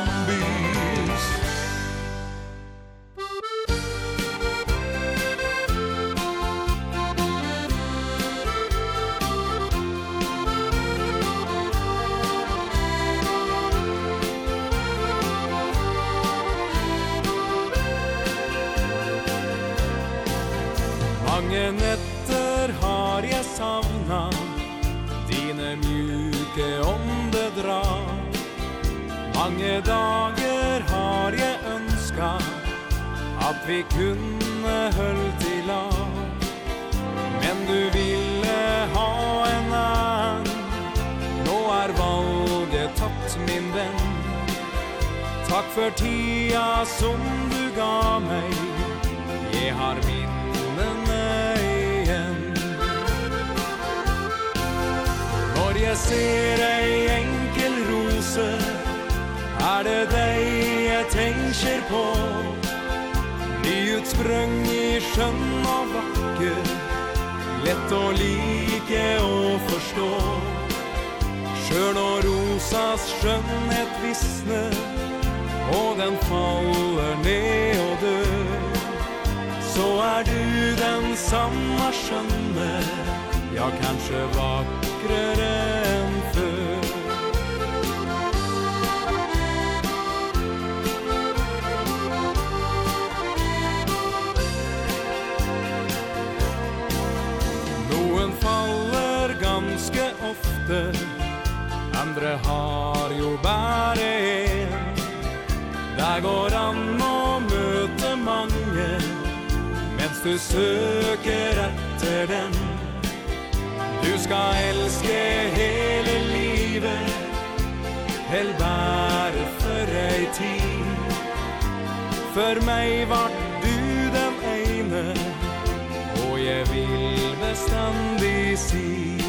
Sjøl når rosas skjønnhet visner Og den faller ned og dør. Så er du den samme skjønne Ja, kanskje vakrere enn før. Noen faller ganske ofte andre har jo bare en. Der går an å møte mange Mens du søker etter den Du skal elske hele livet Hell bare for ei tid. For meg vart du den ene Og jeg vil bestandig si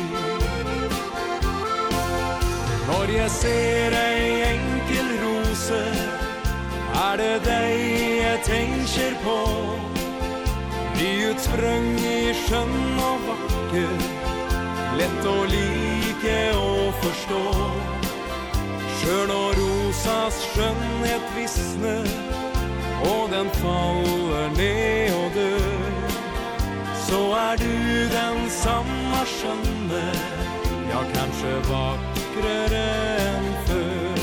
Når jeg ser ei enkel rose Er det deg jeg tenker på. Nyutsprøng i skjønn og vakker Lett å like og forstå. Sjøl når rosas skjønnhet visner Og den faller ned og dør. Så er du den samme skjønne Ja, kanskje vakker vackrare än förr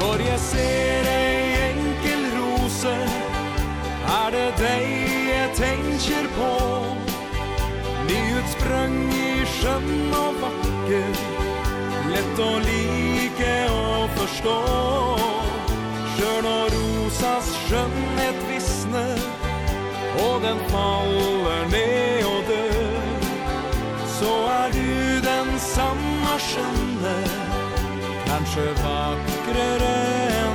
Börja ei enkel rose Är det dig jag tänker på. Nyutsprung i sjön och vacker Lätt att lika och Herrens skjønnhet visner, og den faller ned og dør, så er du den samme skjønne, kanskje vakrere enn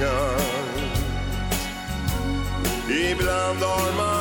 kört Ibland har man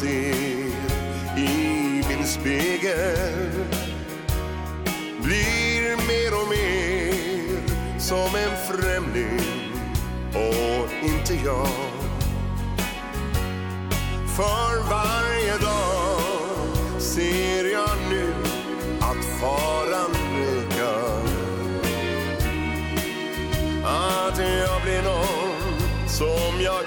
ser i min spegel. Blir mer och mer som en främling och inte jag. För varje dag ser jag nu att faran ökar. Att jag blir någon som jag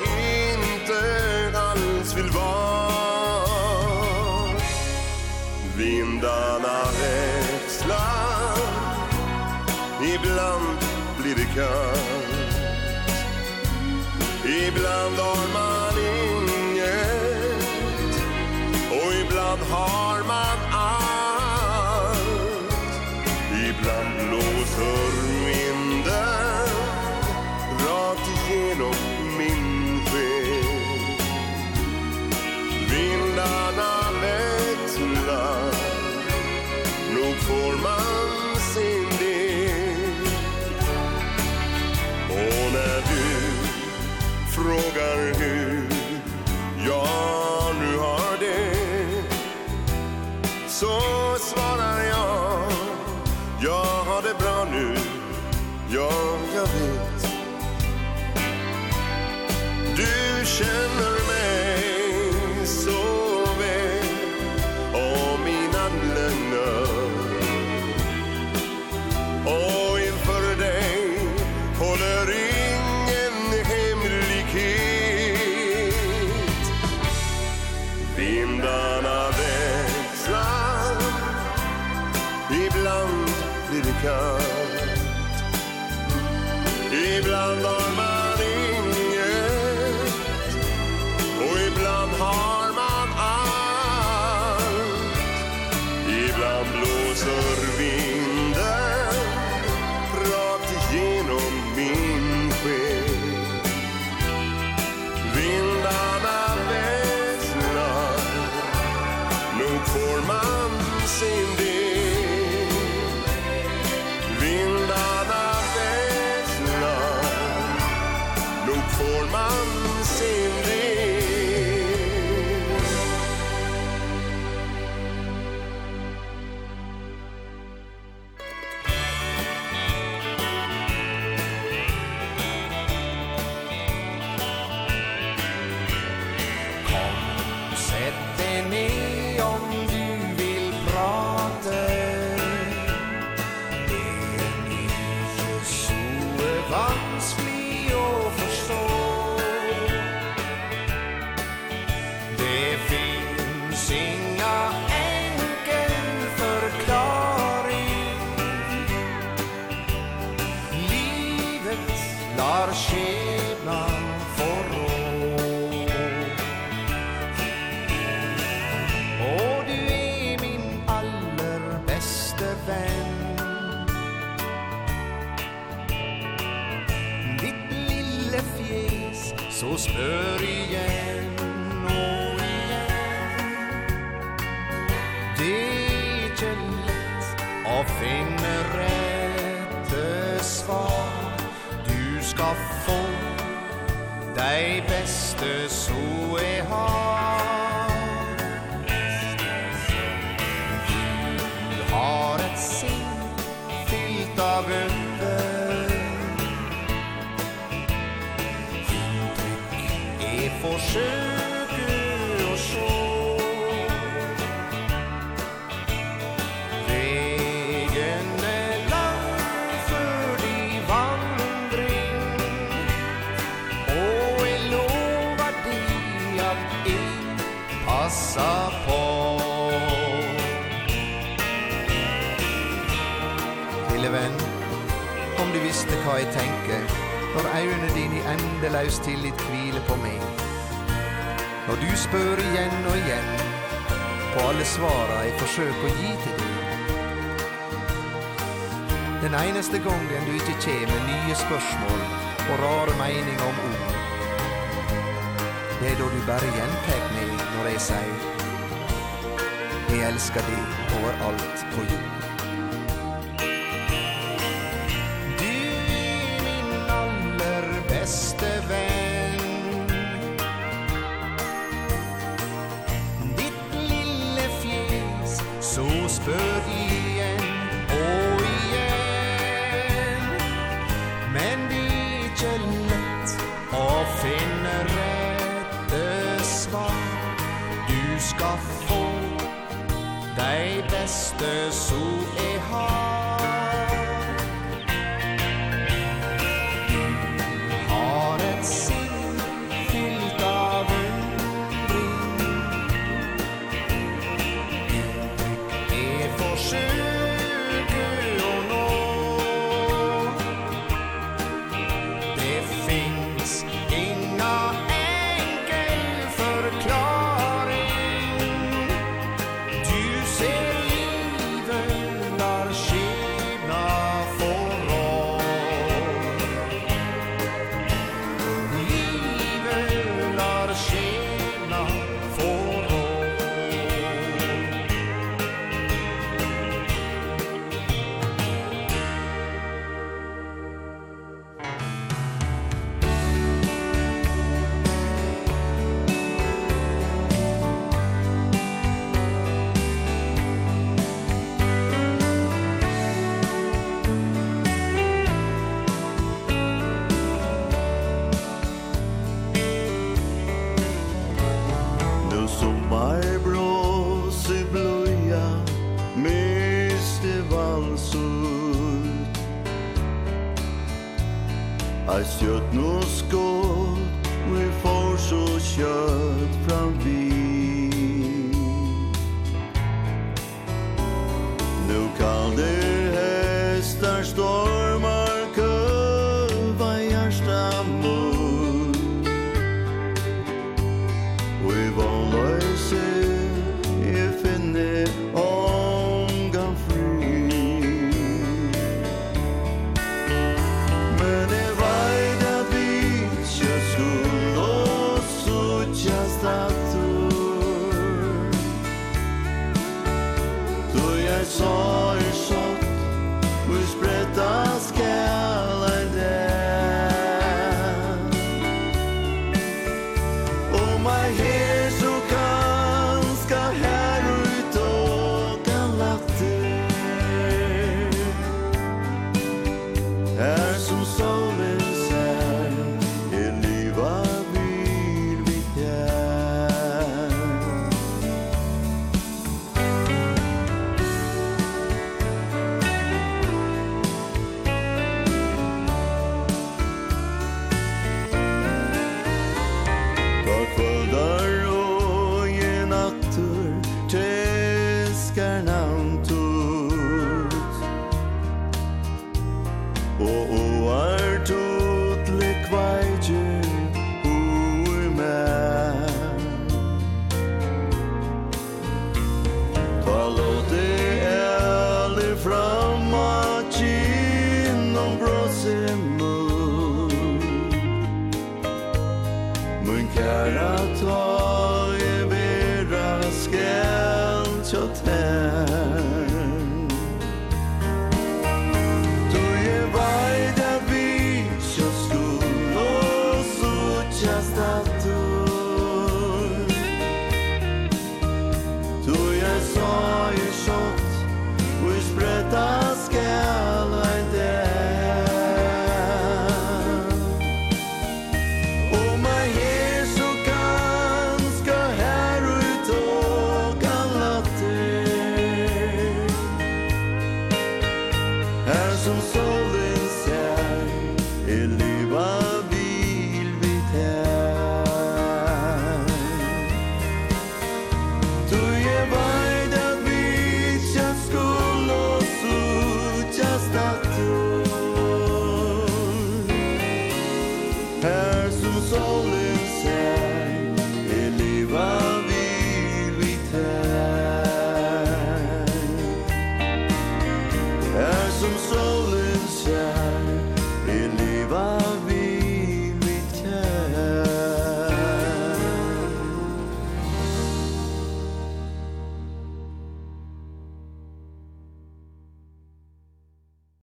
ibland blir det kallt Ibland har man inget Och ibland har passa på. Lille venn, om du visste hva jeg tenker Når øynene dine endeløs tillit kviler på meg. Når du spør igjen og igjen På alle svara jeg forsøker å gi til deg. Den eneste gongen du ikke kommer med nye spørsmål Og rare mening om ord Det er da du bare gjentek meg resa ut. Vi älskar dig över allt på jorden.